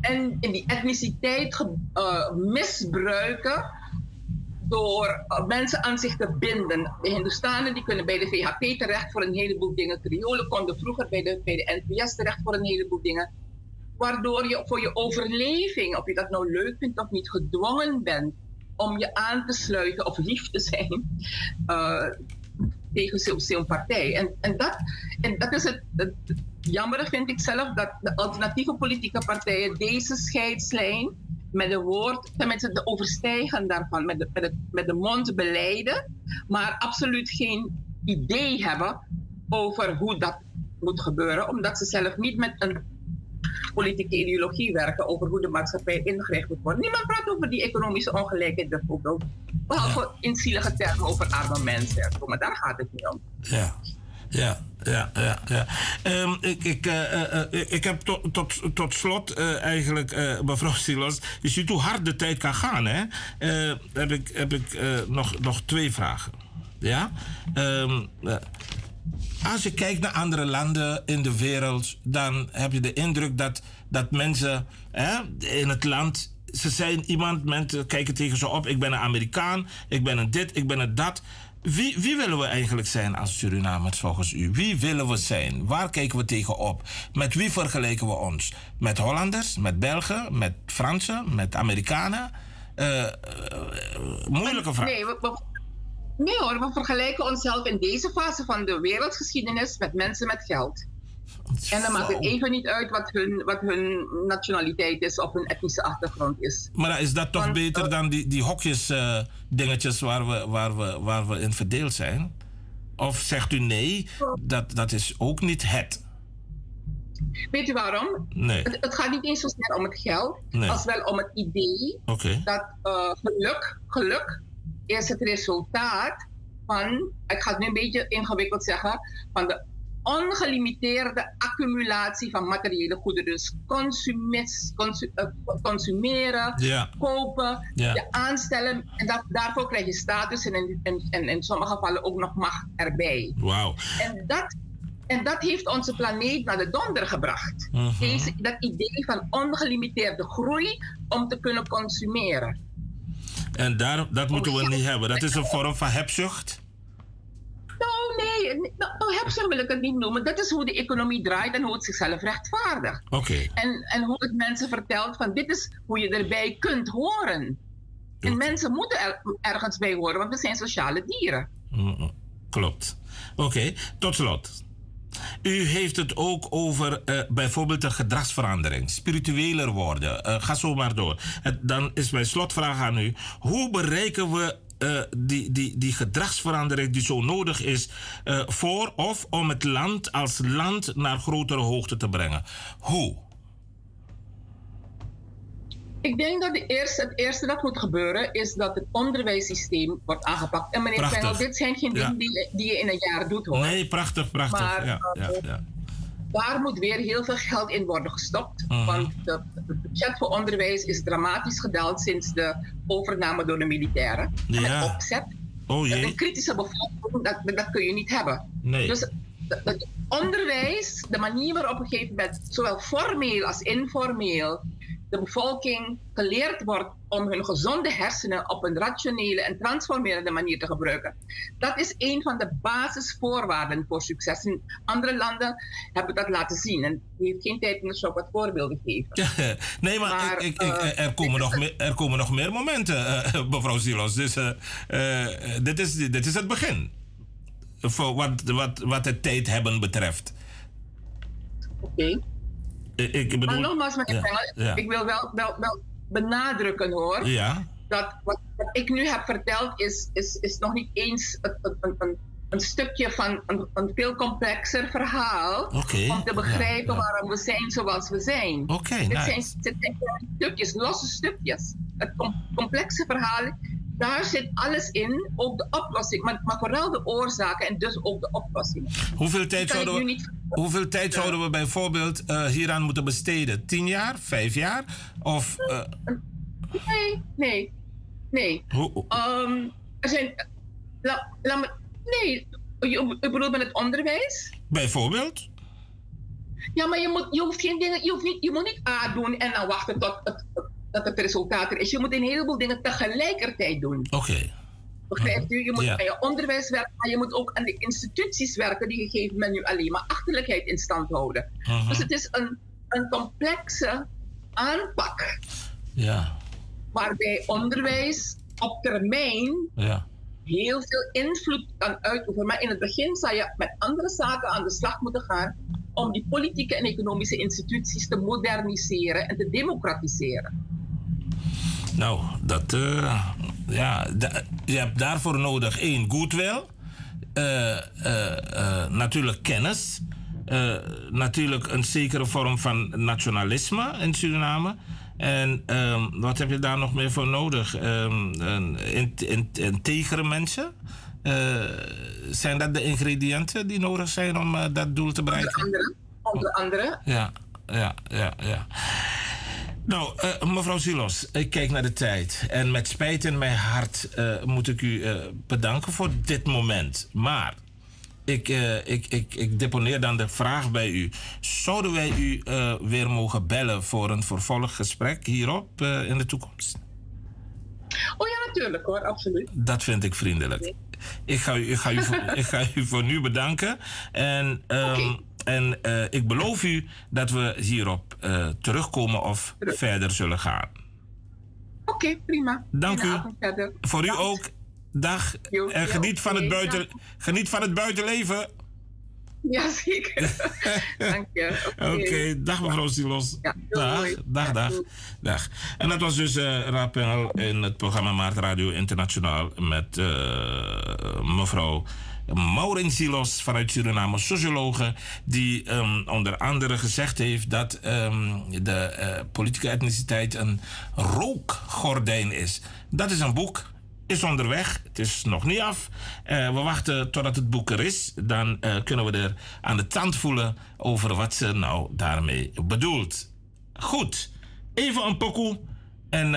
en in die etniciteit uh, misbruiken door mensen aan zich te binden. De Hindustanen die kunnen bij de VHP terecht voor een heleboel dingen. Kriolen konden vroeger bij de, bij de NPS terecht voor een heleboel dingen. Waardoor je voor je overleving, of je dat nou leuk vindt of niet, gedwongen bent om je aan te sluiten of lief te zijn uh, tegen zo'n partij. En, en, dat, en dat is het, het jammer vind ik zelf dat de alternatieve politieke partijen deze scheidslijn met de woord, tenminste de overstijgen daarvan, met de, met, met de mond beleiden, maar absoluut geen idee hebben over hoe dat moet gebeuren, omdat ze zelf niet met een politieke ideologie werken over hoe de maatschappij ingericht moet worden. Niemand praat over die economische ongelijkheid bijvoorbeeld. Behalve in zielige termen over arme mensen. Maar daar gaat het niet om. Ja. Ja, ja, ja. ja. Um, ik, ik, uh, uh, ik heb tot, tot, tot slot eigenlijk, mevrouw Silos, je ziet hoe hard de tijd kan gaan, hè? heb ik, heb ik nog, nog twee vragen. Ja? Um, als je kijkt naar andere landen in de wereld, dan heb je de indruk dat, dat mensen hè, in het land. Ze zijn iemand, mensen kijken tegen ze op. Ik ben een Amerikaan, ik ben een dit, ik ben een dat. Wie, wie willen we eigenlijk zijn als Surinamers volgens u? Wie willen we zijn? Waar kijken we tegen op? Met wie vergelijken we ons? Met Hollanders, met Belgen, met Fransen, met Amerikanen? Uh, uh, moeilijke vraag. Nee, we, nee hoor, we vergelijken onszelf in deze fase van de wereldgeschiedenis met mensen met geld. En dan maakt het even niet uit wat hun, wat hun nationaliteit is of hun etnische achtergrond is. Maar is dat toch beter dan die, die hokjes uh, dingetjes waar we, waar, we, waar we in verdeeld zijn? Of zegt u nee, dat, dat is ook niet het? Weet u waarom? Nee. Het, het gaat niet eens zozeer om het geld, nee. als wel om het idee okay. dat uh, geluk, geluk is het resultaat van, ik ga het nu een beetje ingewikkeld zeggen, van de ongelimiteerde accumulatie van materiële goederen. Dus consumis, consu, uh, consumeren, ja. kopen, ja. je aanstellen. En dat, daarvoor krijg je status en in, in, in, in sommige gevallen ook nog macht erbij. Wauw. En dat, en dat heeft onze planeet naar de donder gebracht. Uh -huh. Deze, dat idee van ongelimiteerde groei om te kunnen consumeren. En daar, dat moeten we niet hebben. Dat is een vorm van hebzucht. Nou, nee, nou, nou hebzucht wil ik het niet noemen. Dat is hoe de economie draait en hoe het zichzelf rechtvaardigt. Oké. Okay. En, en hoe het mensen vertelt van dit is hoe je erbij kunt horen. En mensen moeten er, ergens bij horen, want we zijn sociale dieren. Mm, klopt. Oké, okay. tot slot. U heeft het ook over uh, bijvoorbeeld een gedragsverandering, spiritueler worden. Uh, ga zo maar door. Dan is mijn slotvraag aan u: hoe bereiken we uh, die, die, die gedragsverandering die zo nodig is voor of om het land als land naar grotere hoogte te brengen? Hoe? Ik denk dat de eerste, het eerste dat moet gebeuren is dat het onderwijssysteem wordt aangepakt. En meneer Pengel, dit zijn geen dingen ja. die, die, je in een jaar doet hoor. Nee, prachtig, prachtig. Maar, ja, ja, ja. Daar moet weer heel veel geld in worden gestopt. Uh -huh. Want het budget voor onderwijs is dramatisch gedaald sinds de overname door de militairen. Ja. Met opzet. Oh jee. Een kritische bevolking, dat, dat kun je niet hebben. Nee. Dus het onderwijs, de manier waarop op een gegeven moment, zowel formeel als informeel, de bevolking geleerd wordt om hun gezonde hersenen op een rationele en transformerende manier te gebruiken. Dat is een van de basisvoorwaarden voor succes. In andere landen hebben dat laten zien. En u heeft geen tijd om zo wat voorbeelden te geven. nee, maar, maar ik, ik, uh, er, komen nog meer, er komen nog meer momenten, uh, mevrouw Silos. Dus uh, dit, is, dit is het begin. Voor wat, wat, wat het tijd hebben betreft. Oké. Okay. Ik bedoel, maar nogmaals, meneer ja, ja. ik wil wel, wel, wel benadrukken hoor. Ja. Dat wat, wat, ik nu heb verteld is, is, is nog niet eens een, een, een, een stukje van een, een, veel complexer verhaal. Okay. Om te begrijpen ja, waarom we zijn zoals we zijn. Oké, okay, Dit nice. zijn, dit zijn stukjes, losse stukjes. Het com complexe verhaal daar zit alles in, ook de oplossing, maar, maar, vooral de oorzaken en dus ook de oplossingen. Hoeveel tijd, zouden we, niet... hoeveel tijd ja. zouden we bijvoorbeeld uh, hieraan moeten besteden? Tien jaar? Vijf jaar? Of, uh... Nee, nee, nee. Hoe? Um, er zijn, la, la, nee, je, je bedoelt met het onderwijs? Bijvoorbeeld? Ja, maar je, moet, je hoeft geen dingen, je, hoeft niet, je moet niet A doen en dan wachten tot het, dat het resultaat er is. Je moet een heleboel dingen tegelijkertijd doen. Oké. Okay. Begrijpt u? Je moet ja. aan je onderwijs werken, maar je moet ook aan de instituties werken die gegeven moment nu alleen maar achterlijkheid in stand houden. Uh -huh. Dus het is een, een complexe aanpak. Ja. Waarbij onderwijs op termijn ja. heel veel invloed kan uitoefenen. Maar in het begin zou je met andere zaken aan de slag moeten gaan om die politieke en economische instituties te moderniseren en te democratiseren. Nou, dat, uh, ja, je hebt daarvoor nodig één goodwill, uh, uh, natuurlijk kennis, eh, natuurlijk een zekere vorm van nationalisme in Suriname. En ehm, wat heb je daar nog meer voor nodig? Um, een, integere mensen? Zijn dat de ingrediënten die nodig zijn om dat doel te bereiken? Onder andere. Onder andere. Ja, ja, ja, ja. Nou, uh, mevrouw Silos, ik kijk naar de tijd. En met spijt in mijn hart moet ik u bedanken voor dit moment. Maar ik, ik, ik, ik deponeer dan de vraag bij u. Zouden wij u weer mogen bellen voor een vervolggesprek hierop in de toekomst? Oh ja, natuurlijk hoor, absoluut. Dat vind ik vriendelijk. Ik, ga u, ik, ga u voor, ik ga u voor nu bedanken. En, um, okay. En ik beloof u dat we hierop terugkomen of Terug. verder zullen gaan. Oké, okay, prima. Dank u. Voor u ook. Dag. En geniet van, het buiten, geniet van het buitenleven. Jazeker. Dank je. Oké, okay. dag mevrouw Silos. Ja, dag, dag, dag, dag. En dat was dus uh, Rapel in het programma Maart Radio Internationaal met uh, mevrouw Maureen Silos vanuit Suriname, sociologe, die um, onder andere gezegd heeft dat um, de uh, politieke etniciteit een rookgordijn is. Dat is een boek is onderweg. Het is nog niet af. Uh, we wachten totdat het boek er is. Dan uh, kunnen we er aan de tand voelen over wat ze nou daarmee bedoelt. Goed, even een pokoe. En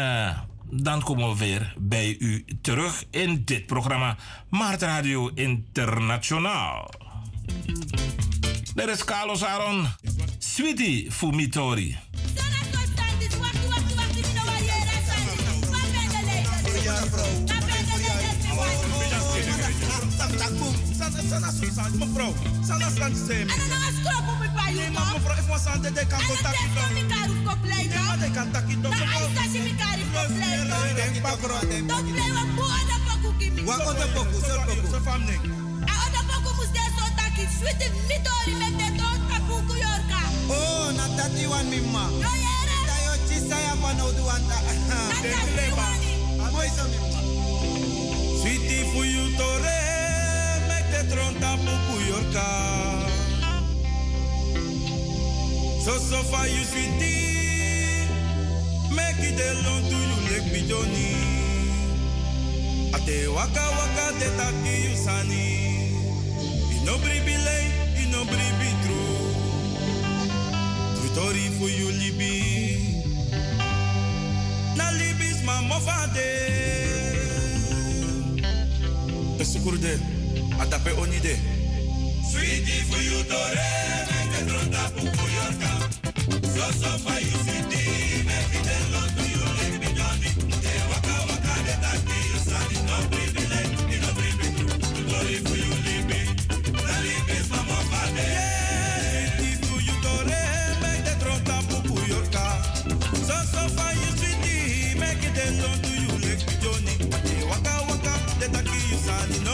dan komen we weer bij u terug in dit programma Maart Radio Internationaal. Dit is Carlos Aaron. Sweetie Fumitori. Sana susan mevrouw sana san sem ana na skop op pa nee maar mevrouw ik was aan de de kan contact ik dan mi karu ko play nee maar de kan tak ik dan na ai sta si mi karu ko play denk pa denk don't play wa bo da pa ku ki mi wa o da poku so poku so fam ne a o da poku mus de so tak it sweet mitori met de to ta ku ku yorka oh na tati wan mi ma yo yere da yo chi sa ya pa no du anta. De leba sweetie for you tore tronta puku yorka. So so far you sweetie, make it alone to you like bijoni. Ate waka waka de taki you sani. Ino bribi lay, ino bribi true. True story for you libi. Na libis ma mofade. Pesukurde. Atape onide. Sweetie for you tore, make a tronta pupu yorka. So so for you sweetie, make it a lot to you like me Johnny. Te waka waka taki you sani no baby like me no baby. Glory for you na libi is mama fade. Sweetie for you tore, make a tronta pupu yorka. So so for you sweetie, make it a lot to you like me Johnny. Waka waka de taki you sani no.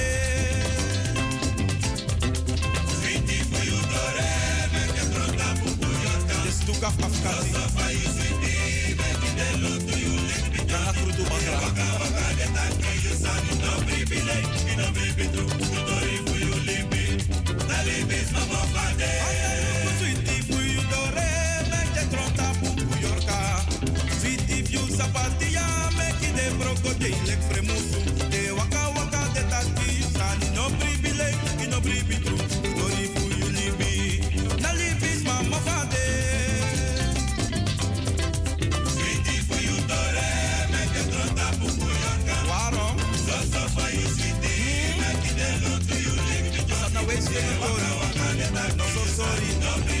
kaf afkati. Nanga krudu mangra. Waka waka de tanki you san no baby like you no baby do. Nosotros sorry.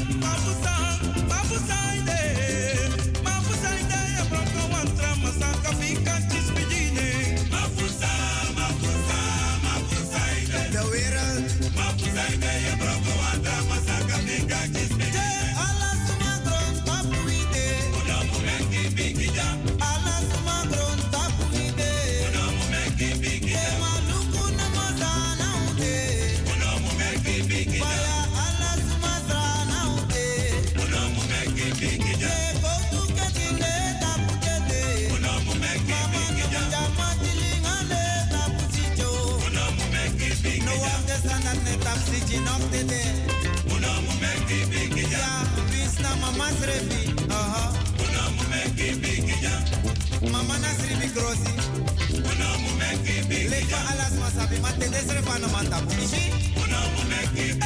Mafusa ide, je broko Leka alas masabi mate desre fano mantapu. Ishi. Una momenti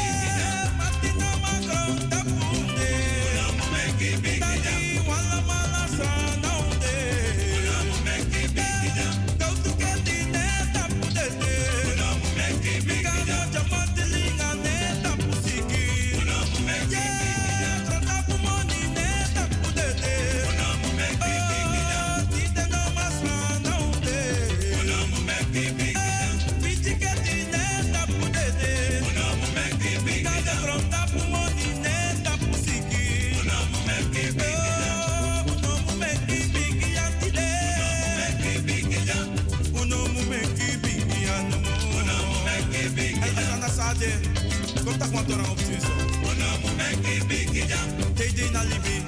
Conta quanto era opziso. Uno momenti bigida. Tede na libi.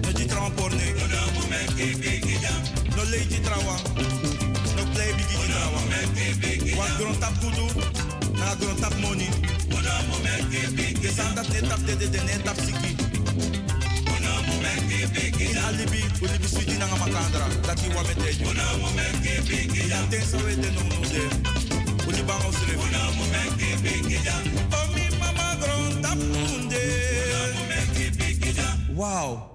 No di tramporne. Uno momenti bigida. No leiti trawa. No play bigida trawa. Uno momenti bigida. Wan gron tap kudu. Na gron tap money. Uno momenti bigida. Desandat net tap dede de net tap siki. Uno momenti bigida. In alibi. Ulibi switi na nga makandra. Dati wa meteju. Uno momenti bigida. Ten sa we de no no de. Uli bang aus ref. Uno momenti bigida. Omi mama Wow.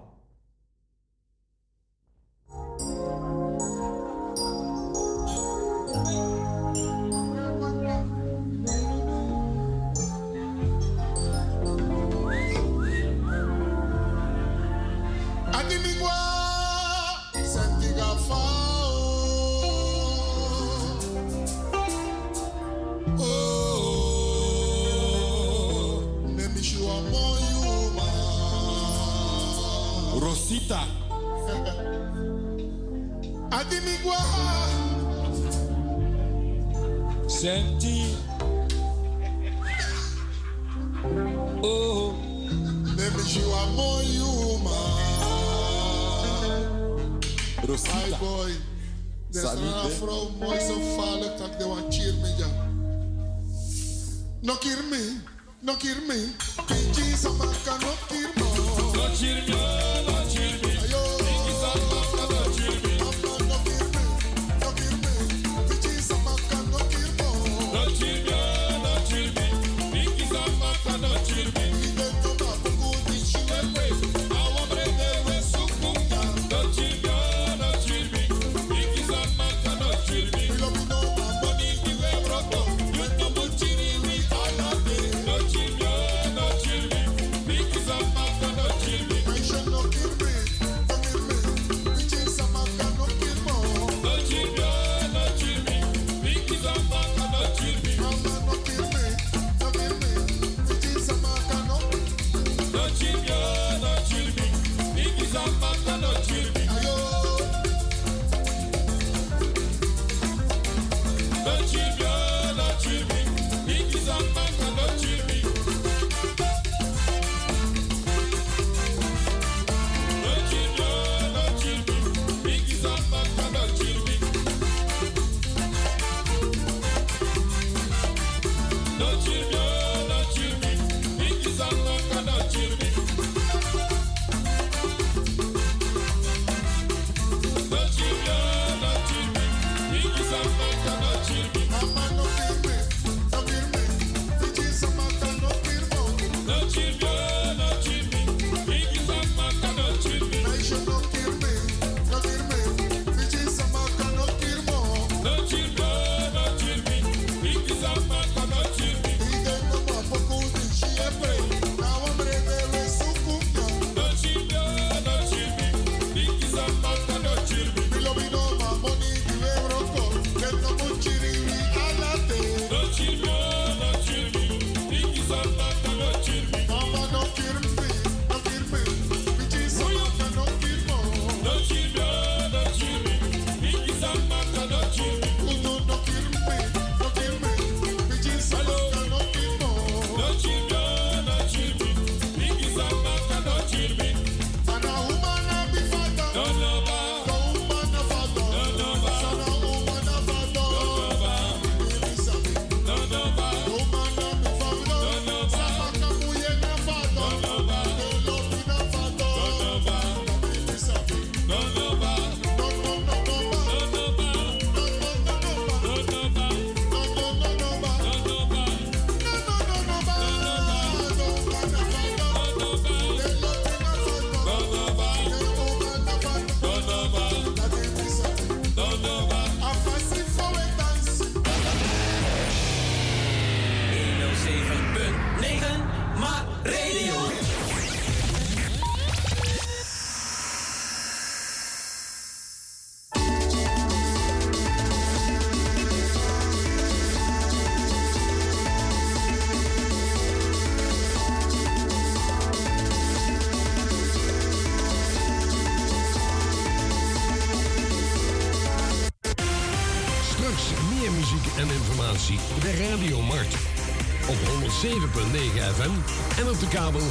En op de kabel 105.5.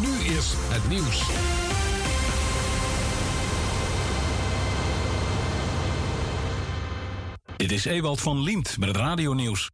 Nu is het nieuws. Dit is Ewald van Liemt met het radionieuws.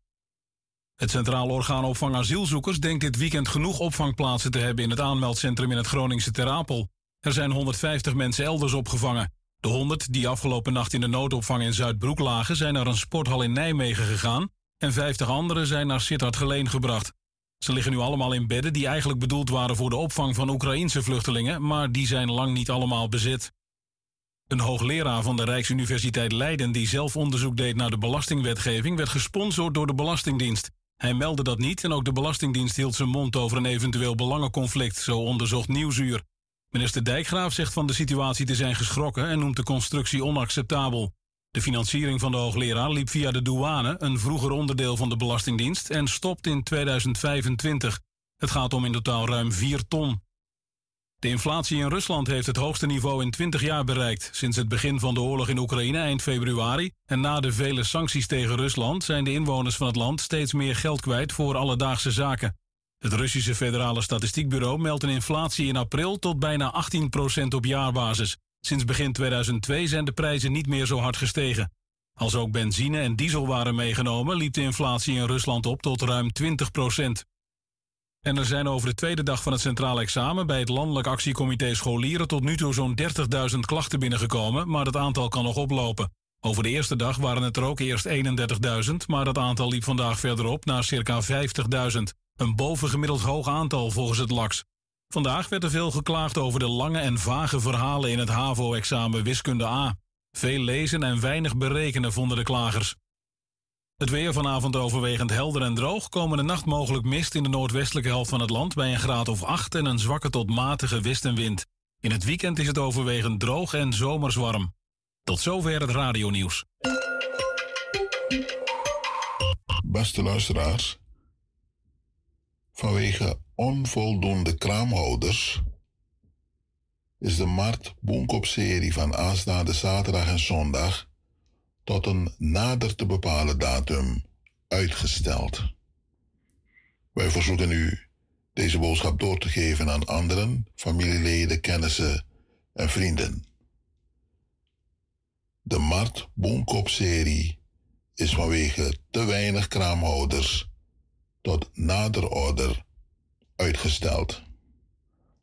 Het Centraal Orgaan Opvang Asielzoekers denkt dit weekend genoeg opvangplaatsen te hebben in het aanmeldcentrum in het Groningse Terapel. Er zijn 150 mensen elders opgevangen. De 100 die afgelopen nacht in de noodopvang in Zuidbroek lagen, zijn naar een sporthal in Nijmegen gegaan en 50 anderen zijn naar Sittard Geleen gebracht. Ze liggen nu allemaal in bedden die eigenlijk bedoeld waren voor de opvang van Oekraïense vluchtelingen, maar die zijn lang niet allemaal bezet. Een hoogleraar van de Rijksuniversiteit Leiden die zelf onderzoek deed naar de belastingwetgeving werd gesponsord door de Belastingdienst. Hij meldde dat niet en ook de Belastingdienst hield zijn mond over een eventueel belangenconflict, zo onderzocht Nieuwsuur. Minister Dijkgraaf zegt van de situatie te zijn geschrokken en noemt de constructie onacceptabel. De financiering van de hoogleraar liep via de douane, een vroeger onderdeel van de Belastingdienst, en stopt in 2025. Het gaat om in totaal ruim 4 ton. De inflatie in Rusland heeft het hoogste niveau in 20 jaar bereikt. Sinds het begin van de oorlog in Oekraïne eind februari en na de vele sancties tegen Rusland zijn de inwoners van het land steeds meer geld kwijt voor alledaagse zaken. Het Russische Federale Statistiekbureau meldt een inflatie in april tot bijna 18% op jaarbasis. Sinds begin 2002 zijn de prijzen niet meer zo hard gestegen. Als ook benzine en diesel waren meegenomen, liep de inflatie in Rusland op tot ruim 20% En er zijn over de tweede dag van het centraal examen bij het Landelijk Actiecomité Scholieren tot nu toe zo'n 30.000 klachten binnengekomen, maar het aantal kan nog oplopen. Over de eerste dag waren het er ook eerst 31.000, maar dat aantal liep vandaag verder op naar circa 50.000. Een bovengemiddeld hoog aantal volgens het LAX. Vandaag werd er veel geklaagd over de lange en vage verhalen in het HAVO-examen wiskunde A. Veel lezen en weinig berekenen vonden de klagers. Het weer vanavond overwegend helder en droog. Komende nacht mogelijk mist in de noordwestelijke helft van het land bij een graad of 8 en een zwakke tot matige westenwind. In het weekend is het overwegend droog en zomers warm. Tot zover het radionieuws. Beste luisteraars, vanwege onvoldoende kraamhouders is de Mart Boenkop-serie van aanstaande zaterdag en zondag tot een nader te bepalen datum uitgesteld. Wij verzoeken u deze boodschap door te geven aan anderen, familieleden, kennissen en vrienden. De Mart Boenkop-serie is vanwege te weinig kraamhouders tot nader order uitgesteld.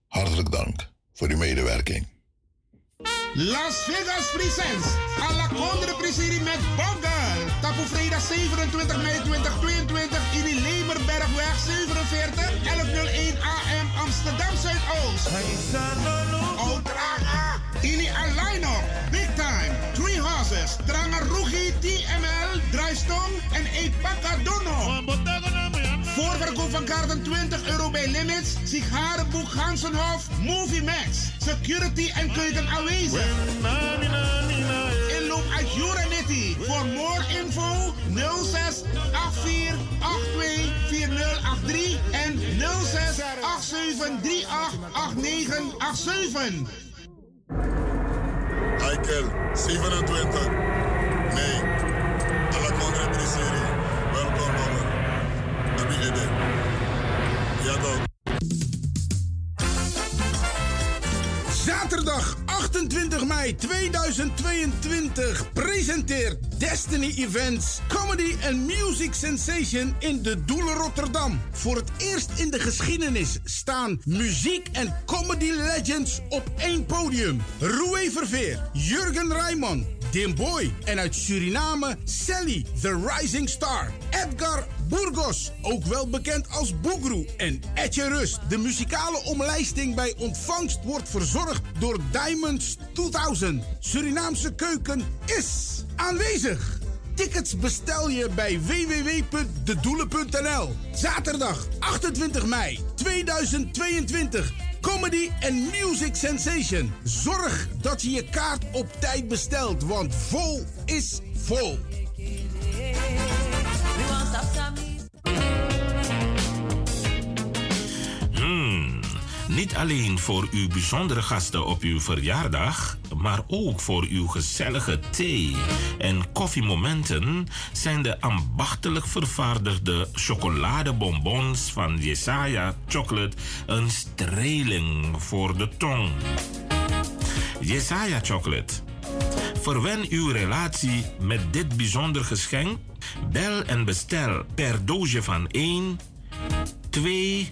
Hartelijk dank voor uw medewerking. Las Vegas Presents. A la Condre met Bogal. Tapu vrijdag 27 mei 2022 in de Lemerbergweg 47 1101 AM Amsterdam Zuidoost. Oudraga. Ili line-up. Big time. Three horses. Trangarugi TML. Draaistong en Epaka Dono. Voorverkoop van kaarten 20 euro bij Limits. Sigarenboek Gansenhof. Movie Max. Security en keuken aanwezig. Inloop uit Juranetti. Voor more info 06 84 82 4083 en 06 87 38 8987. Michael, 27. Nee. Alla Condre Preserie. 28 mei 2022 presenteert Destiny Events Comedy and Music Sensation in de Doelen Rotterdam. Voor het eerst in de geschiedenis staan muziek en comedy legends op één podium. Roué Verveer, Jurgen Rijman, Dim Boy en uit Suriname Sally, the Rising Star. Edgar Burgos, ook wel bekend als Boegroe. En Etje Rust. De muzikale omlijsting bij ontvangst wordt verzorgd door Diamonds 2000. Surinaamse keuken is aanwezig. Tickets bestel je bij www.dedoelen.nl. Zaterdag 28 mei 2022. Comedy and Music Sensation. Zorg dat je je kaart op tijd bestelt, want vol is vol. Hmm, niet alleen voor uw bijzondere gasten op uw verjaardag, maar ook voor uw gezellige thee- en koffiemomenten zijn de ambachtelijk vervaardigde chocoladebonbons van Jesaja Chocolate een streling voor de tong. Jesaja Chocolate. Verwen uw relatie met dit bijzonder geschenk. Bel en bestel per doosje van 1, 2,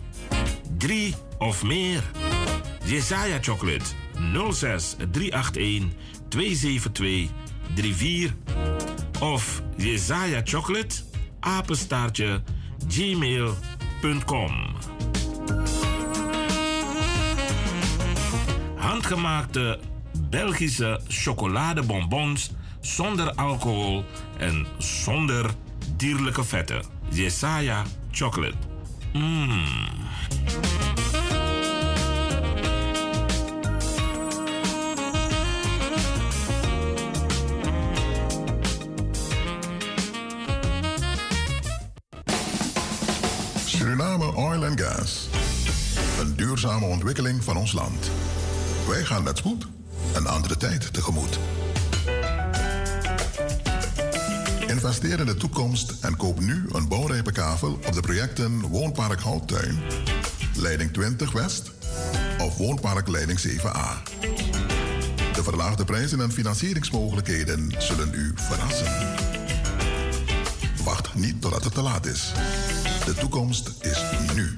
3 of meer. Jesaja Chocolate 06 381 272 34 of Jesaja Chocolate apenstaartje gmail.com. Handgemaakte Belgische chocoladebonbons zonder alcohol en zonder dierlijke vetten. Jesaja Chocolate. Mmm. Suriname Oil and Gas. Een duurzame ontwikkeling van ons land. Wij gaan met spoed een andere tijd tegemoet. Investeer in de toekomst en koop nu een bouwrijpe kavel op de projecten Woonpark Houttuin, Leiding 20 West of Woonpark Leiding 7A. De verlaagde prijzen en financieringsmogelijkheden zullen u verrassen. Wacht niet totdat het te laat is. De toekomst is nu.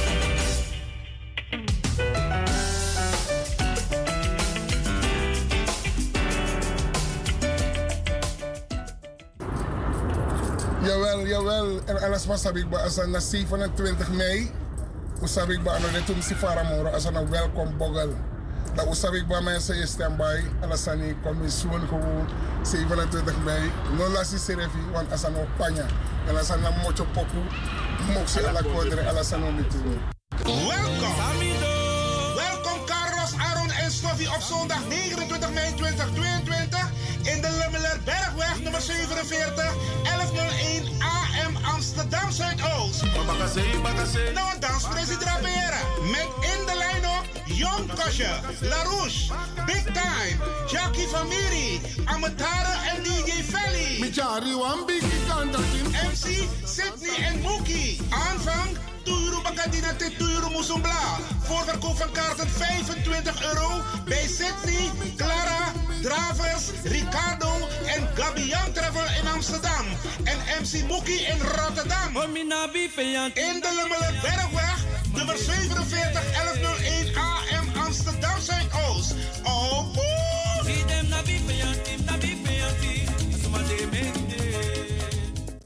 Jawel. En alles was heb ik bij als na 27 mei. Heb ik bij aan toen si faramoro als een welkom bogel. Dat heb ik bij mensen in standby. Alles aan die commissie gewoon 27 mei. No lasi serefi, want als een panya. En als een mocho poku. Moxie ala kodre, alles aan om Welkom! Welkom Carlos, Aaron en Stoffie op zondag 29 mei 2022 in de Lummeler Bergweg nummer 47 1101 AM Amsterdam Zuidoost. Nou, een danspressie draperen met in de lijn op Jon Kosje, Larouche, Big Time, Jackie Famiri, Amatara en DJ Felly. MC Sydney en Mookie. Aanvang Tuyuru Bakadina te Tuyuru Musumbla. Voorverkoop van kaarten 25 euro bij Sydney, Clara, Dravers, Ricardo en Gabian Travel in Amsterdam. En MC Mookie in Rotterdam. In de Lummelen Bergweg, nummer 47 1101 AM Oh.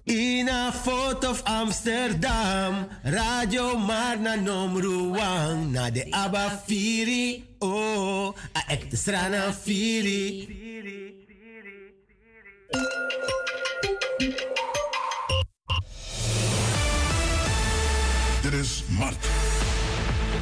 In a foto of Amsterdam, Radio Marna Nomruang, na de Abba Firi, oh, a ekte strana Firi. Dit is Mart.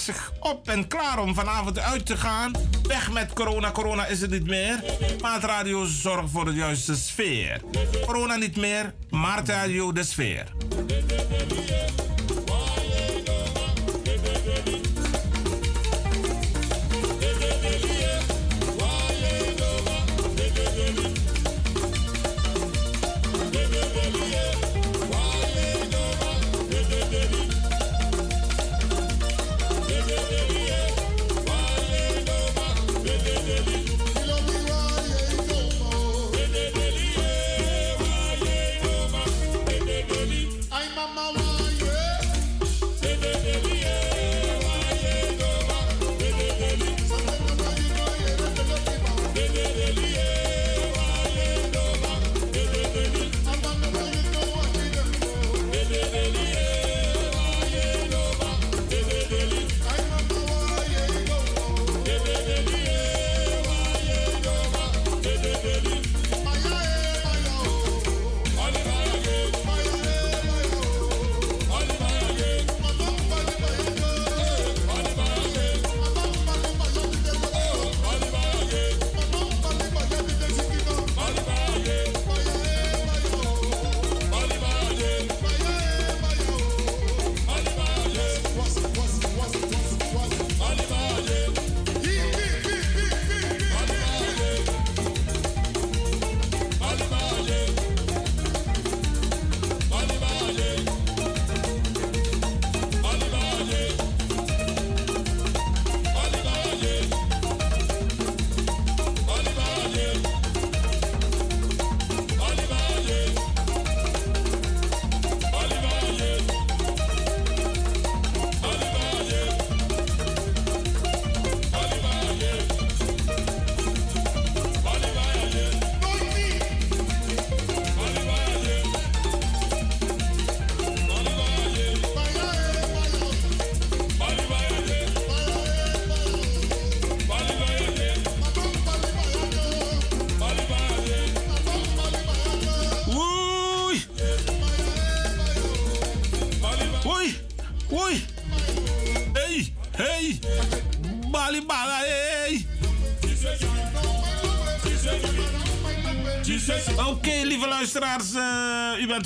Zich op en klaar om vanavond uit te gaan. Weg met corona, corona is het niet meer. Maatradio zorgt voor de juiste sfeer. Corona niet meer, Maatradio de sfeer.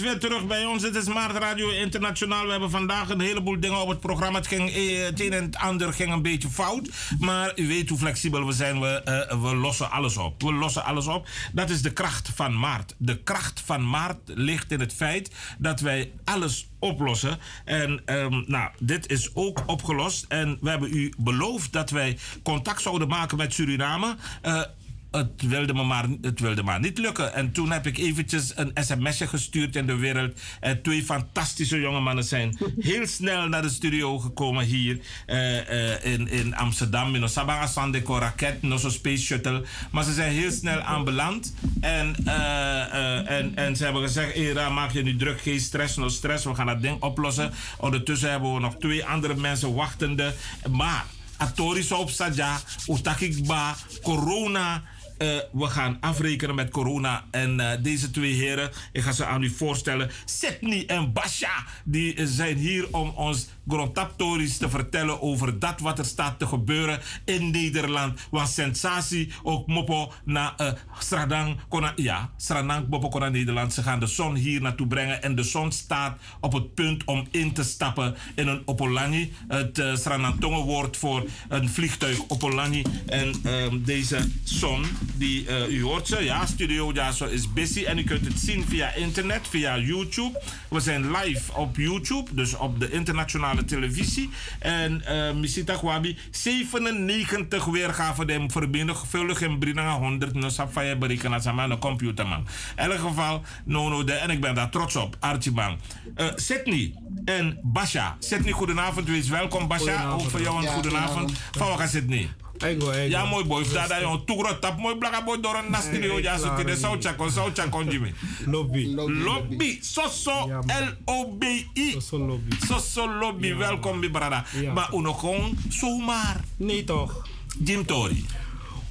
Weer terug bij ons. Dit is Maart Radio Internationaal. We hebben vandaag een heleboel dingen op het programma. Het, ging, eh, het een en het ander ging een beetje fout. Maar u weet hoe flexibel we zijn. We, uh, we lossen alles op. We lossen alles op. Dat is de kracht van Maart. De kracht van Maart ligt in het feit dat wij alles oplossen. En um, nou, dit is ook opgelost. En we hebben u beloofd dat wij contact zouden maken met Suriname. Uh, het wilde, me maar, het wilde maar niet lukken. En toen heb ik eventjes een sms'je gestuurd in de wereld. En twee fantastische jonge mannen zijn heel snel naar de studio gekomen hier uh, uh, in, in Amsterdam. In Sabanga Sandeko raket, no space shuttle. Maar ze zijn heel snel aanbeland. En, uh, en, en ze hebben gezegd, Era, maak je nu druk, geen stress, no stress. We gaan dat ding oplossen. Ondertussen hebben we nog twee andere mensen wachtende. Maar... Atori op Saja, Utakikba, corona. Uh, we gaan afrekenen met corona. En uh, deze twee heren, ik ga ze aan u voorstellen. Sydney en Basha, die zijn hier om ons grondtaptories te vertellen over dat wat er staat te gebeuren in Nederland. Want sensatie, ook mopo naar uh, Stradang, kona, ja, Stradang, mopo kona Nederland. Ze gaan de zon hier naartoe brengen en de zon staat op het punt om in te stappen in een Opolangi. Het uh, woord voor een vliegtuig Opolangi. En um, deze zon, die, uh, u hoort ze, ja, Studio Jaso is busy. En u kunt het zien via internet, via YouTube. We zijn live op YouTube, dus op de internationale televisie. En uh, Misita Kwabi, 97 weergaven de vermenigvuldig in Brina 100. No sapfaya berekenen een computer man. In elk geval, no, no, de, en ik ben daar trots op, Archie Bang. Uh, Sydney en Basha. Sydney, goedenavond, wees welkom. Basha, ook voor jou een ja, goedenavond. Van Sydney? Ego, ego. Ja, mooi boy. Daar daar jongen toegro tap mooi blaka boy door een studio ja zo te de sau chakon sau chakon Jimmy. Lobby. Lobby. Soso L O B I. Soso lobby. Soso lobby. Welkom mi brada. Maar uno kon zomaar. Nee toch. Jim Tori.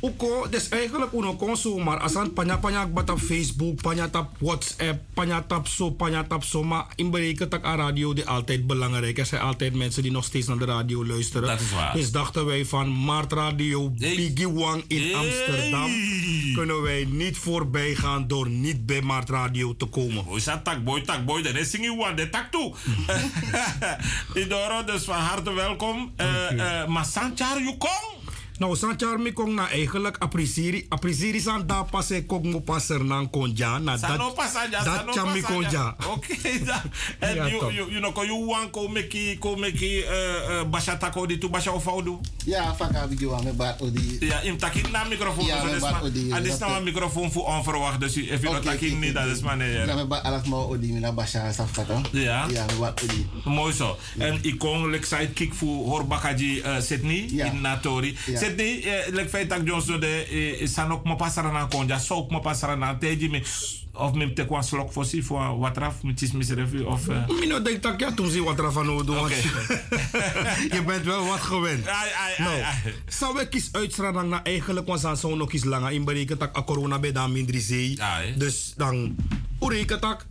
Uko, dus eigenlijk uno kon zomaar. Als aan panya panya bata Facebook, panya tap WhatsApp, panya tap zo, panya tap zo. Maar in berekenen dat radio die altijd belangrijk. Er zijn altijd mensen die nog steeds naar de radio luisteren. Dat is waar. Dus dachten wij van Maart Radio hey. Biggie Wang in hey. Amsterdam. Kunnen wij niet voorbij gaan door niet bij Maart Radio te komen. Hoe is dat tak boy, tak boy. Je wat, de tak toe. Idoro, dus van harte welkom. Uh, uh, maar Sanchar, you come? Nou, Sanchar mi kong na eigenlijk appreciëri appreciëri san da passe kok mo passer nan konja na dat dat cham mi konja. Oké, da. En you you you know ko you wan ko meki ko meki eh basha tako di tu basha ofaudu. Ja, faka bi wan me bat odi. Ja, im takin na microfoon ja, dus. Adis na een microfoon voor onverwacht dus if you takin niet dat is maar nee. Ja, me bat alas mo odi mi na basha safata. Ja. Ja, me bat odi. Mooi zo. En ik kon lek sidekick voor Horbakaji Sydney in Natori. Sydney, lek feit tak Johnson de sanok mo pasara na konja, sok mo pasara na teji me of me te kwan slok voor si voor wat raf met is misrefi of uh... Mino denk tak ja toen zie wat raf aan doen. Okay. je bent wel wat gewend. Nou. Zou ik kies uitstraling na eigenlijk was aan zo'n nog kies langer in bereken tak a corona bij dan minder zee. Dus dan ureke tak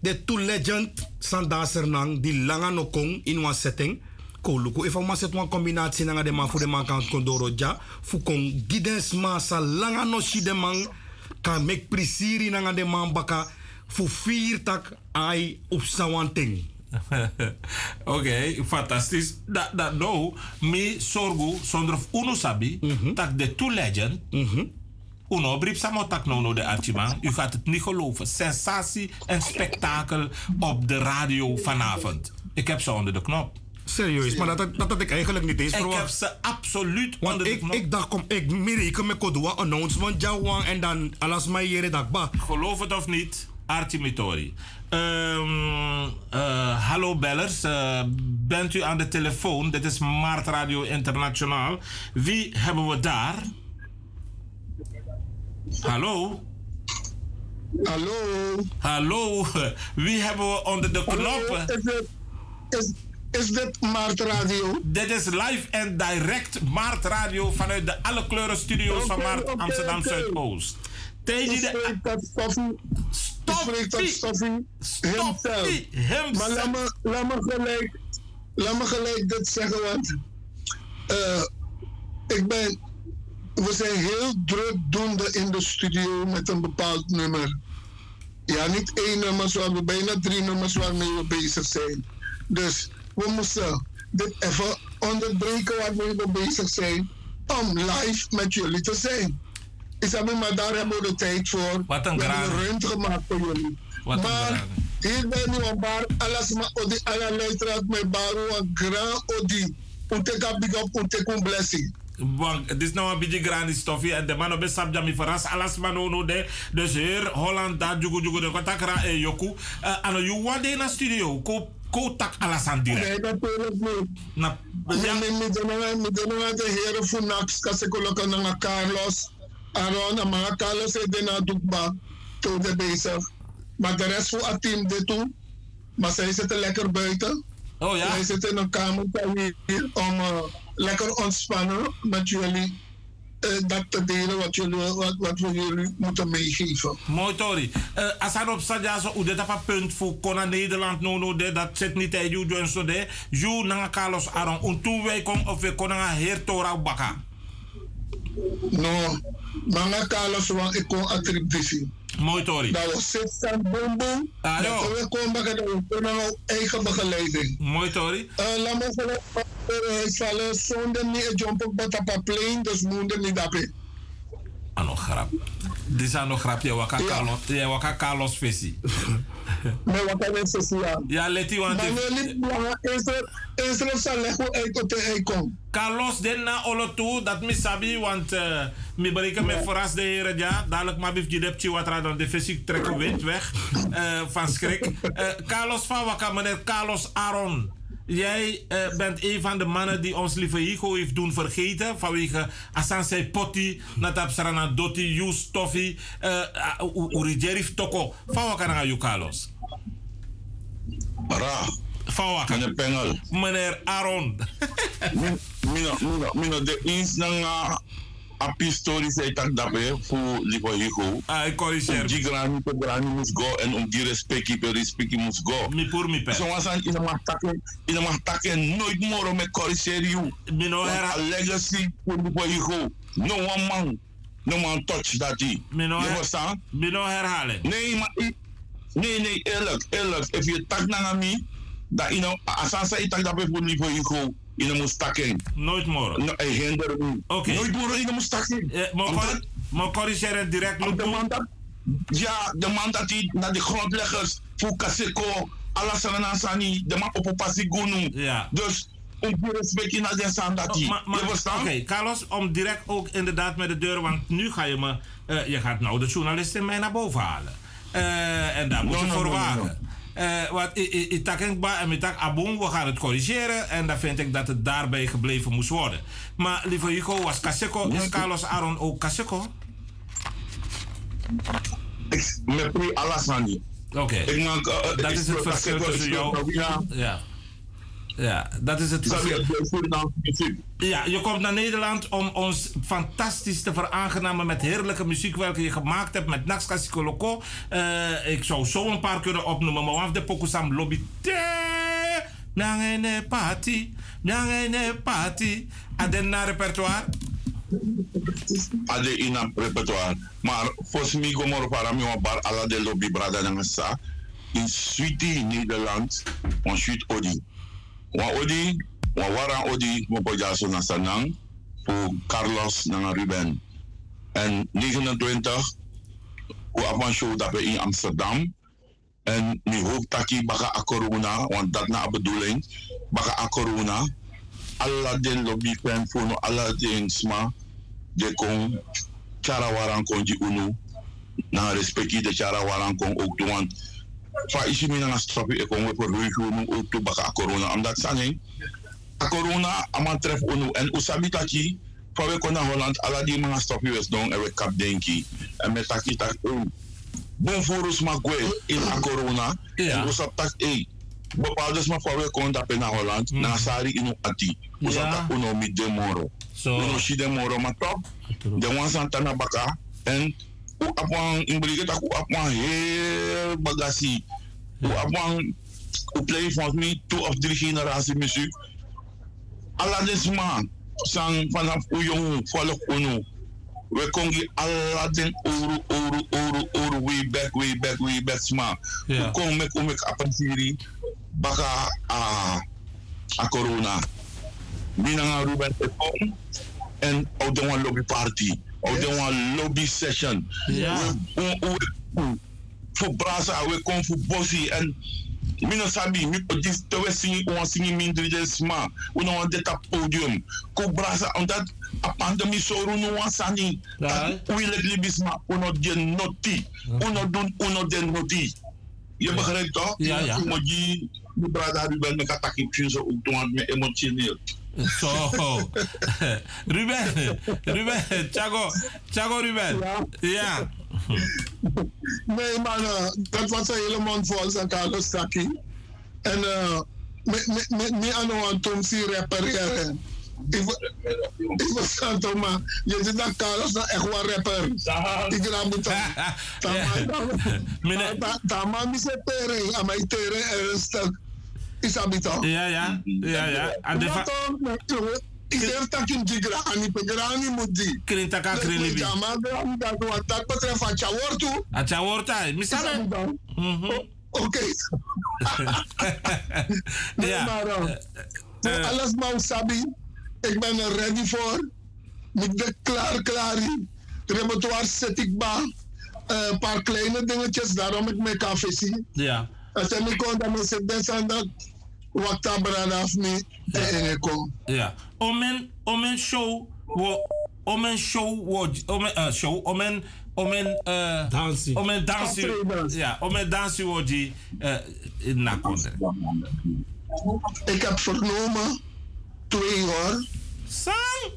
de two legend sandaser nang die langa no kong in one setting ko luku if ma set wan combinatie nanga de man fu de man kan kondoro ja fu kon guidance ma sa langa no shi de man kan mek prisiri nanga de man baka fu vier tak ai op sawanting Oké, okay, fantastisch. Dat dat nou, me sorgu zonder uno sabi, mm -hmm. dat de two legend, mm -hmm. uno brief samo tak no no de archiman. U gaat het niet geloven. Sensatie en spektakel op de radio vanavond. Ik heb ze onder de knop. Serieus, maar dat, dat, dat had ik eigenlijk niet eens verwacht. Ik heb ze absoluut Want onder ik, de knop. ik dacht, kom, ik merk me kodua announcement jawang en dan alles mij hier dakba. Geloof het of niet, Archie Mitori. Um, uh, hallo bellers, uh, bent u aan de telefoon? Dit is Maart Radio Internationaal. Wie hebben we daar? Hallo? Hallo? Hallo? Wie hebben we onder de knop? Is dit, is, is dit Maart Radio? Dit is live en direct Maart Radio vanuit de alle kleuren studio's okay, van Maart okay, Amsterdam okay. Zuidoost. Tegen de. Dat Stoffie. Stoffie. Maar laat me, laat me gelijk. Laat me gelijk dit zeggen, want. Uh, ik ben, we zijn heel drukdoende in de studio met een bepaald nummer. Ja, niet één nummer, zoals we bijna drie nummers waarmee we bezig zijn. Dus we moesten dit even onderbreken waarmee we bezig zijn om live met jullie te zijn. Isabi, maar daar hebben we de tijd voor. Wat een we hebben ruimte gemaakt voor jullie. Wat een maar hier ben ik een bar, alles maar odi, alle luisteraars met baru, een grand odi. Unteka big up, een blessing. Want het is nou een beetje grandi stoffie en de man op sap jami verras alles man no de dus hier Holland daar jugu jugu de kotakra e yoku uh, ano you one day na studio ko ko tak alles aan direct Nee, natuurlijk niet. na Ja, mi mi dena mi dena de heren voor nax kasi kolokan na Carlos. Aron na mga Carlos e dena dukba to de bezig. Maar de rest voor het team dit toe. Maar zij zitten lekker buiten. Oh ja? Zij zitten in een kamer hier om uh, lekker ontspannen met jullie. Uh, dat te delen wat, jullie, wat, wat we jullie moeten meegeven. Mooi Tori. Uh, als hij op punt voor Kona Nederland no no de dat zit niet bij you doen zo de you nanga Carlos Aron en toen wij kom of we gaan heer Tora baka. No, mga Carlos wan ik kon attributie. Mooi Tori. Dat was zit van boom boom. Ah, dat we kon bakken dat we kunnen nou eigen begeleiding. Mooi Tori. Uh, laat me zeggen, hij zal er zonder niet een jump op het plane, dus moet er niet daarbij. Ano grap. Dit is ano grap je waka Carlos. Je waka Carlos Fessi. Maar wat kan ik zeggen? Ja, let you want Maar nu niet belangrijk is er, is er tot hij komt. Carlos den na olo toe dat mi sabi want uh, mi bereken me verras de heren ja dadelijk maar bif jidep chi watra dan de fysiek trekken wind weg uh, van schrik. Uh, Carlos van Wakka, meneer Carlos Aaron. Jij uh, bent een van de mannen die ons lieve Higo heeft doen vergeten. Vanwege Asan sei potti, natap sarana doti, you stoffi, urijerif toko. Van Wakka na you Carlos. Ra. Van. Meneer Pengel. Meneer Aaron. Mina, mina, mina, de is na a pistori sei tak dape fu lipo higo. Ah, ik corrigeer. Om die grani te grani mus go en om die respecti per respecti mus go. Mi pur mi per. Zo was aan in de machtake, in de machtake nooit more met corrigeer you. Mi no era. A legacy fu lipo higo. No one man, no man touch that die. Mi no Je her- verstaan? Mi no herhalen. Nee, maar nee, nee, eerlijk, eerlijk. If je tak naar mij, dat you know, als aan zij tak dat we voor lipo higo, in de moest takken. Nooit more. No, hinder me. Oké. Nooit more in de moest takken. Maar corrigeren direct. De man dat, ja, de man dat hij naar de grondleggers, voor Kaseko, Alassana Sani, de man op gonu. Ja. Dus, om die respect naar de. Maar- maar- Je verstaan? Oké, Carlos, om direct ook inderdaad met de deur, want nu ga je me, eh, je gaat nou de journalist in mij naar boven halen. Eh, en daar moet No, je no, voor wagen. Eh, want i- i- i- Takengba en Mitak Abong, we gaan het corrigeren. En dan vind ik dat het daarbij gebleven moest worden. Maar lieve Hugo, was Kaseko, is Carlos Aaron ook Kaseko? Met pri Alassani. Oké. Ik maak, eh, Dat ik is het verschil tussen ik jou. Ja. Ja, dat is het verschil. Ja, je komt naar Nederland om ons fantastisch te veraangenamen met heerlijke muziek welke je gemaakt hebt met Nax Kasikoloko. Eh ik zou zo een paar kunnen opnoemen, maar af de Pokusam Lobby. Te, Nangene party, nangene party. En na repertoire? ade in een repertoire. Maar volgens mij kom er para mi bar ala de lobby brada na sa. In Sweetie Nederland, on sweet odi. Wa odi, wa wara odi mo po jaso na sanang voor Carlos na Ruben. En 29 we afan show dat in Amsterdam. En mi hoop taki baka a corona, want dat na bedoeling. Baka a corona. Alla den lobby fan voor no alla den sma de kon cara waran kon di unu na respecti de cara waran kon ook doen fa isi mi na stropi e kon we por review nu ook to baka corona. Omdat sange a corona aman tref unu en usabi taki fa we kon na Holland ala di mga stropi wes don e we kap denki en met taki tak oh bon forus ma gwe in a corona. En usap tak e bepaalde ma fa we kon dape na Holland na sari inu ati. Usap Ja. tak uno mi de moro Zo. uno de moro ma top. De wan santana baka en u apwan imbrike tak u apwan heel bagasi u apwan u play volgens mij two of drie generatie muziek ala des man sang vanaf Uyong volk Unu. We kongi Aladdin oru oru oru oru way back way back way back sma. We kon mek umek apensiri baka a a corona. Mina nga Ruben Tekong en one lobby party. Ook de one lobby session. Ja. We, we, we, voor Brasa, we komen voor Bossie en Mina sabi, mi podis te we singi on singi mindri de sma. We no dit op podium. Ko Brasa omdat a pandemi soru no wan sani. We let libi sma. Uno de noti. Uno doen uno de noti. Je begrijpt toch? Ja, ja. Die brada Ruben me kataki pjunzo ook doen me emotioneel. Zo. Ruben, Ruben, Chago, Chago Ruben. Ja. Nee, man, eh, dat was een hele mond vol Carlos Saki. En eh, me, aan de tom si repareren. Ik wa- ik was aan het maar je zit naar Carlos, nou echt wel rapper. Ik raam het aan. Tama mi se tering, ama i tering ernstig. Is toch? Ja, ja, ja, ja. En de Ja, va- toch, maar, jongen, Ik zeg dat je jigra ani pegrani moet die. Krintaka krilibi. Ja, maar dat wat dat betreft van Chawortu. A Chaworta, misame. Oké. Nee, maar uh, alles maar sabi, ik ben er ready voor. Ik ben klaar, klaar. Repertoire zet ik ba. Een paar kleine dingetjes, daarom ik mijn café zie. Ja. Als ik kon, dan aan dat. Wat daar brada af me. En ik kom. Ja. Omen, omen show, wo, omen show, wo, omen uh, show, omen, omen uh, dansie, omen dansie, ja, omen dansie wo die uh, na konde. Ik heb vernomen twee hoor. Sang?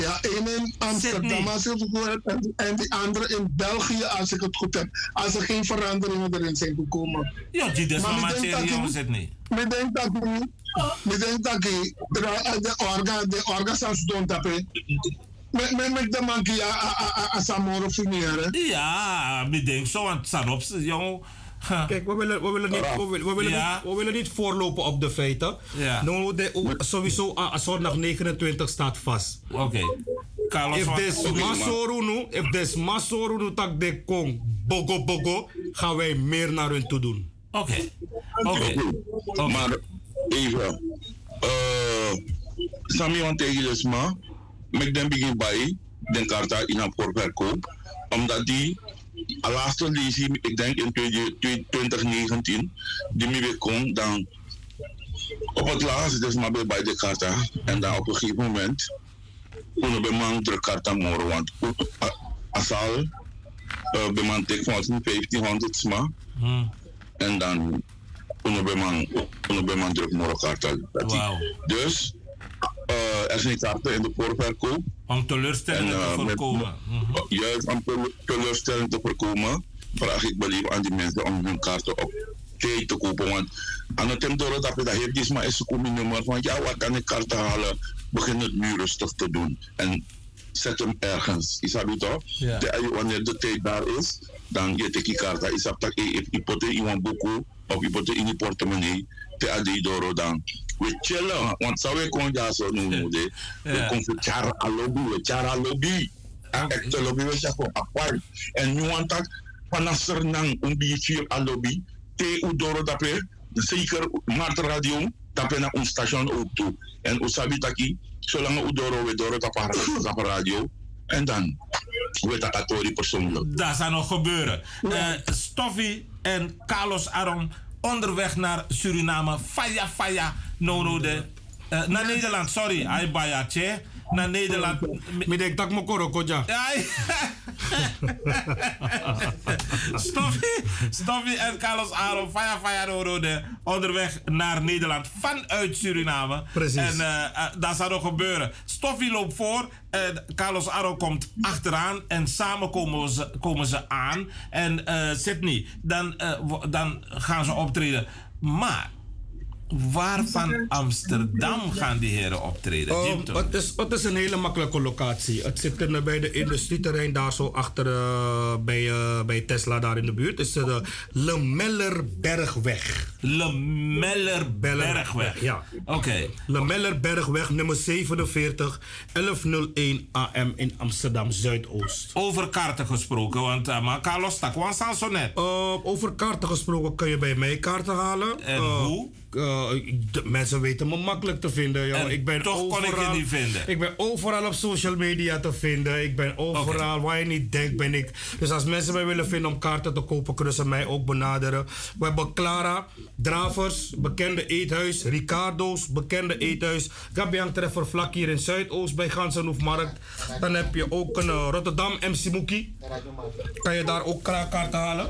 Ja, één in Amsterdam als ik het goed heb en, die andere in België als ik het goed heb. Als er geen veranderingen erin zijn gekomen. Ja, die des Maar dat serieus die- het niet. Ik denk dat ik ik denk dat ik de orga de orga sans don tape. Met met de man die a a a a samoro funiere. Ja, ik denk zo, want Sanop, Kijk, we willen, we willen, niet, we willen, we willen, Ja. niet, we willen niet voorlopen op de feiten. Ja. No, de, sowieso, uh, zondag 29 staat vast. Oké. Carlos If des masoru nu, if des masoru nu tak de kong bogo bogo, gaan wij meer naar hun toe doen. Oké. Oké. Maar even, uh, Sami want tegen dus maar, met den begin bij, den karta in een voorverkoop, omdat die, a laatste lezie, ik denk in 20- 2019, die me kon, dan op het laatst dus maar bij de karta, en dan op een gegeven moment, kunnen we man de karta moren, want uh, asal, uh, bij man tek van 1500 sma, en dan kunnen we man, kunnen we man druk moren karta. Dus, uh, er zijn kaarten in de voorverkoop. Om teleurstellingen En, te uh, met- voorkomen. Juist om tele- teleurstelling te voorkomen, vraag ik belief aan die mensen om hun kaarten op tijd te kopen. Want aan het dat je dat hebt, is maar eens een nummer van ja, wat kan ik kaarten halen? Begin het nu rustig te doen. En zet hem ergens. Is dat toch? Ja. De- wanneer de tijd daar is, dan je die kaarten. Is dat dat je ipote in een boek of ipote in je portemonnee. Te adi doro dan. We chillen, want zou ik kon ja zo noemen. de. We komen voor chara lobby, we chara lobby. Echte lobby, we zeggen apart. En nu want dat vanaf Sernang een beetje a lobby. Te udoro dape, zeker Mart Radio, dape na ons station ook toe. En usabi taki, zolang udoro we doro tapa radio. En dan, we takatori persoonlijk. Dat zou nog gebeuren. Eh Stoffy en Carlos Aron onderweg naar Suriname. Faya, faya, no, no, de. eh, naar Nederland, sorry. Hij bayatje. Naar Nederland. Ik dat ik me koroko ja. Stoffy, Stoffy en Carlos Aron, faya, faya, no, no, de. Onderweg naar Nederland vanuit Suriname. Precies. En eh, eh, dat zou nog gebeuren. Stoffy loopt voor. en Carlos Aron komt achteraan. En samen komen ze, komen ze aan. En Sydney, dan, dan gaan ze optreden. Maar Waar van Amsterdam gaan die heren optreden? Oh, Jim, toch? het, is, het is een hele makkelijke locatie. Het zit in, bij de industrieterrein daar zo achter eh, bij, eh, bij Tesla daar in de buurt. Het is de Lemellerbergweg. Lemellerbergweg. Ja. Oké. Lemellerbergweg nummer 47 1101 AM in Amsterdam Zuidoost. Over kaarten gesproken, want uh, maar Carlos Takwan staan zo net. Uh, over kaarten gesproken kun je bij mij kaarten halen. En hoe? Uh, de mensen weten me makkelijk te vinden. Joh. En ik ben toch overal, kon ik je niet vinden. Ik ben overal op social media te vinden. Ik ben overal okay. waar je niet denkt ben ik. Dus als mensen mij willen vinden om kaarten te kopen, kunnen ze mij ook benaderen. We hebben Clara, Dravers, bekende eethuis, Ricardo's, bekende eethuis. Gabian Treffer vlak hier in Zuidoost bij Gansenhoefmarkt. Dan heb je ook een uh, Rotterdam MC Moekie. Kan je daar ook kaarten halen?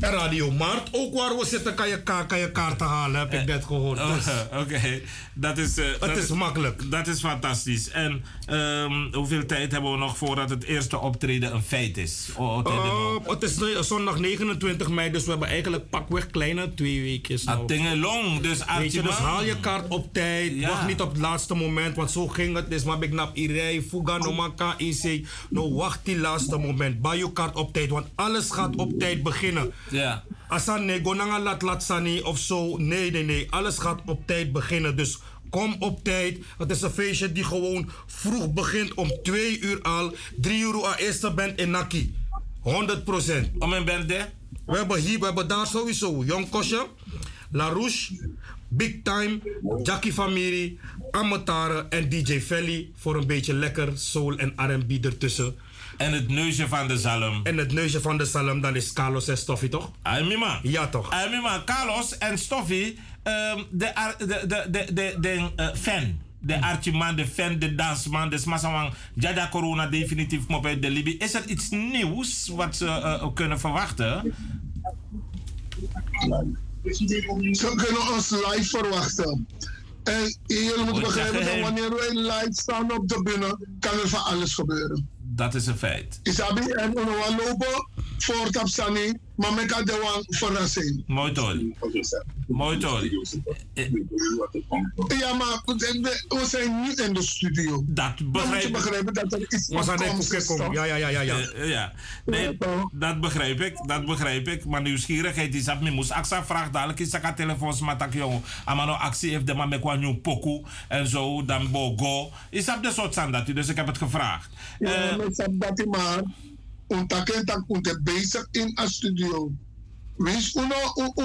En Radio Mart, ook waar we zitten, kan je, ka kan je kaarten halen, heb ik net gehoord. Dus. Oké, okay. dat is... Uh, het dat is makkelijk. Dat is fantastisch. En um, hoeveel tijd hebben we nog voordat het eerste optreden een feit is? Oh, uh, het is zondag 29 mei, dus we hebben eigenlijk pakweg kleine twee weken. Nou. dingen long, dus Weet je, dus haal je kaart op tijd. Ja. Wacht niet op het laatste moment, want zo ging het. Dus maar ik nap irei, fuga, no maka, inse. No, wacht die laatste moment. Buy je kaart op tijd, want alles gaat op tijd beginnen. Ja. Asan nee, gonanga lat lat sani of zo. Nee, nee, nee. Alles gaat op tijd beginnen. Dus kom op tijd. Het is een feestje die gewoon vroeg begint om twee uur al. Drie uur aan eerste bent in Naki. 100 procent. Om een band We hebben hier, we hebben daar sowieso Jong Kosje, La Rouge, Big Time, Jackie Famiri, Amatare en DJ Felly voor een beetje lekker soul en R&B ertussen. En het neusje van de zalm. En het neusje van de zalm, dan is Carlos en Stoffie, toch? Amima. Ja, toch? Amima, Carlos en Stoffie, um, de, de, de, de, de, de uh, fan. De artieman, de fan, de dansman, de smasawang. Jada Corona definitief op uit de Libië. Is er iets nieuws wat ze uh, kunnen verwachten? Ze kunnen ons live verwachten. En jullie moeten begrijpen dat wanneer wij live staan op de binnen, kan er van alles gebeuren. Dat is een feit. Isabi en we lopen voort op Sani, maar ik had de wang verrassing. Mooi tori. Mooi tori. Ja, maar we zijn nu in de studio. Dat begrijp ik. begrijpen dat er iets van komt. Ja, ja, ja, ja. ja. Uh, ja. Nee, dat begrijp ik. Dat begrijp ik. Maar nieuwsgierigheid is dat me moest. Aksa vraagt dadelijk is dat telefoons met dat jongen. Amano actie heeft de man met kwam nieuw poku en zo dan bogo. Is dat de soort van dat Dus ik heb het gevraagd. Ja, uh, dat maar ontdekken dat we bezig in een studio. Wees uno,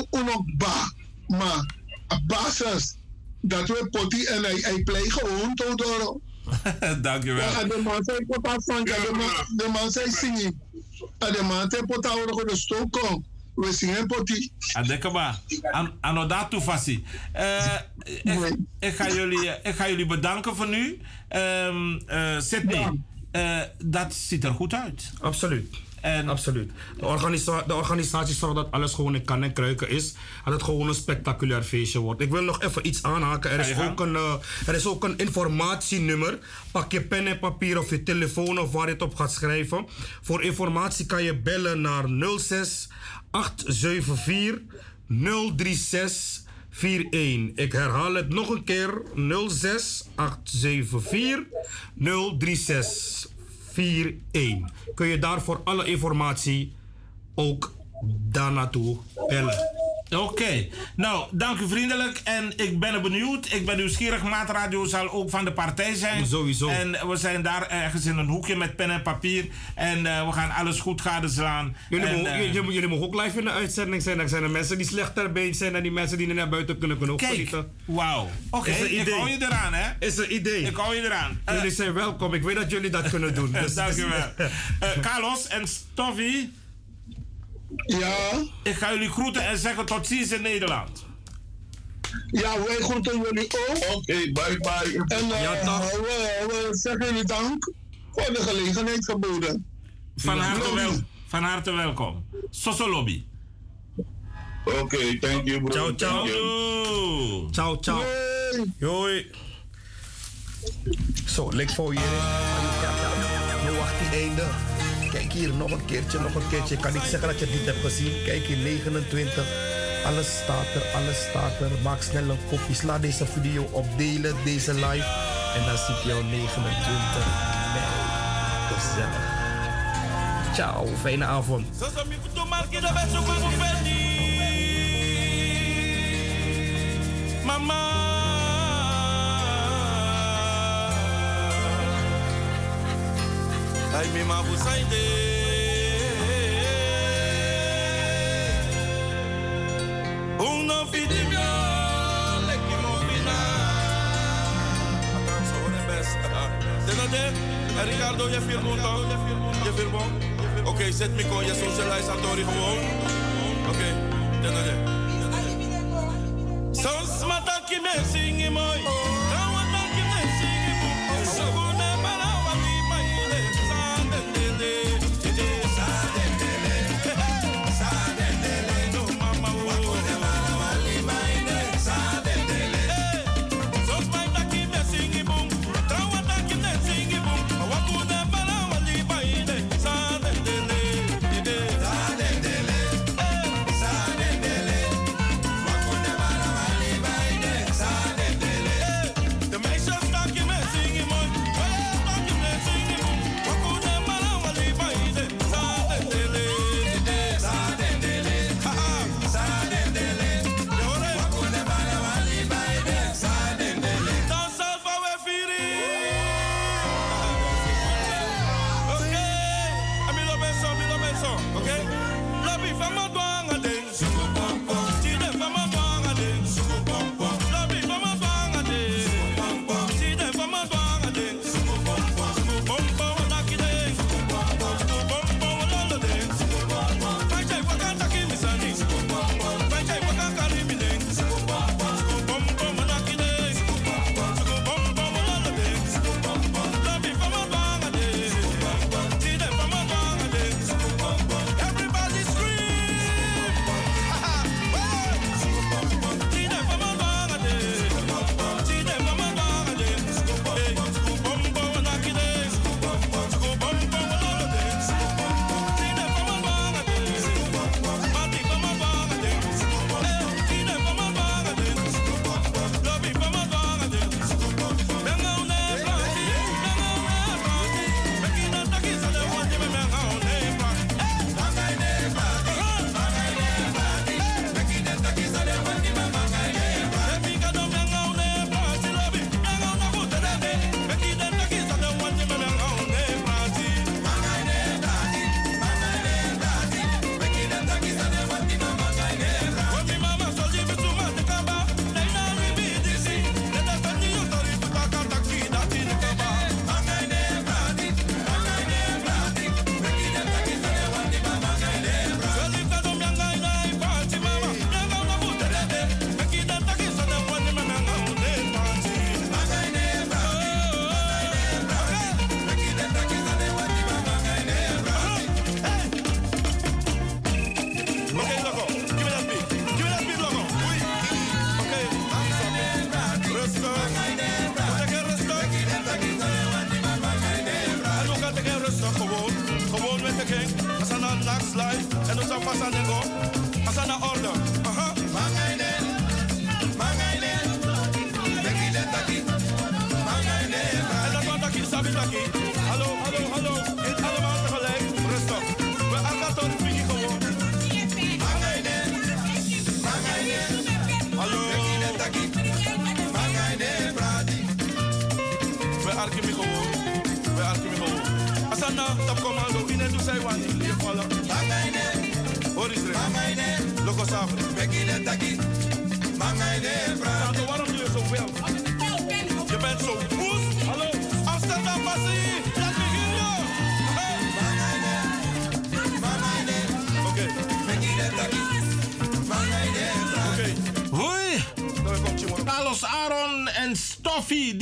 uno, ba, maar op basis dat we potty en hij, hij play gewoon todo. Dankjewel. Ja, de man zei pot van, de man zei zingen. En de man zei pot aan de stoken. We zingen potty. Adekaba, ano datu fasi. Ik ga jullie, ik ga jullie bedanken voor nu. Um, uh, Sydney. Uh, dat ziet er goed uit. Absoluut. En Absoluut. De, organisa de organisatie zorgt dat alles gewoon in kan en kruiken is. Dat het gewoon een spectaculair feestje wordt. Ik wil nog even iets aanhaken. Er is, ook een, uh, er is ook een informatienummer. Pak je pen en papier of je telefoon of waar je het op gaat schrijven. Voor informatie kan je bellen naar 06 874 036 41. Ik herhaal het nog een keer. 06 874 036 41. Kun je daarvoor alle informatie ook daar naartoe bellen. Oké, okay. nou, dank u vriendelijk. En ik ben benieuwd. Ik ben nieuwsgierig. Maatradio zal ook van de partij zijn. Sowieso. En we zijn daar ergens in een hoekje met pen en papier. En uh, we gaan alles goed gadeslaan. Jullie, en, mogen, uh, jullie, jullie mogen ook live in de uitzending zijn. Dan zijn er mensen die slechter been zijn en die mensen die naar buiten kunnen, kunnen Kijk, wauw. Oké, okay, ik hou je eraan, hè? Is een idee. Ik hou je eraan. Uh, jullie zijn welkom. Ik weet dat jullie dat kunnen doen. Dus, dank je wel. Carlos en Stoffie. Ja? Ik ga jullie groeten en zeggen tot ziens in Nederland. Ja, wij groeten jullie ook. Oké, okay, bye bye. En uh, ja, toch. We, we, zeggen jullie dank voor de gelegenheid geboden. Van harte, wel, van harte welkom. Soso Lobby. Oké, okay, thank you bro. Ciao, ciao. Ciao, ciao. ciao. Hoi. Zo, lekker voor je. Nu wacht die einde. Kijk hier nog een keertje, nog een keertje. Kan ik zeggen dat je dit hebt gezien? Kijk hier, 29. Alles staat er, alles staat er. Maak snel een kopje. Sla deze video op, delen deze live. En dan zie ik jou 29 mei. Gezellig. Ciao, fijne avond. Mama. Ai mi ma busaide Un no fidi mio le ki mo vina Atanso ne besta Denade Ricardo je filmo dan Je filmo Oké, okay, zet me kon je socialisatori gewoon Oké, okay. denade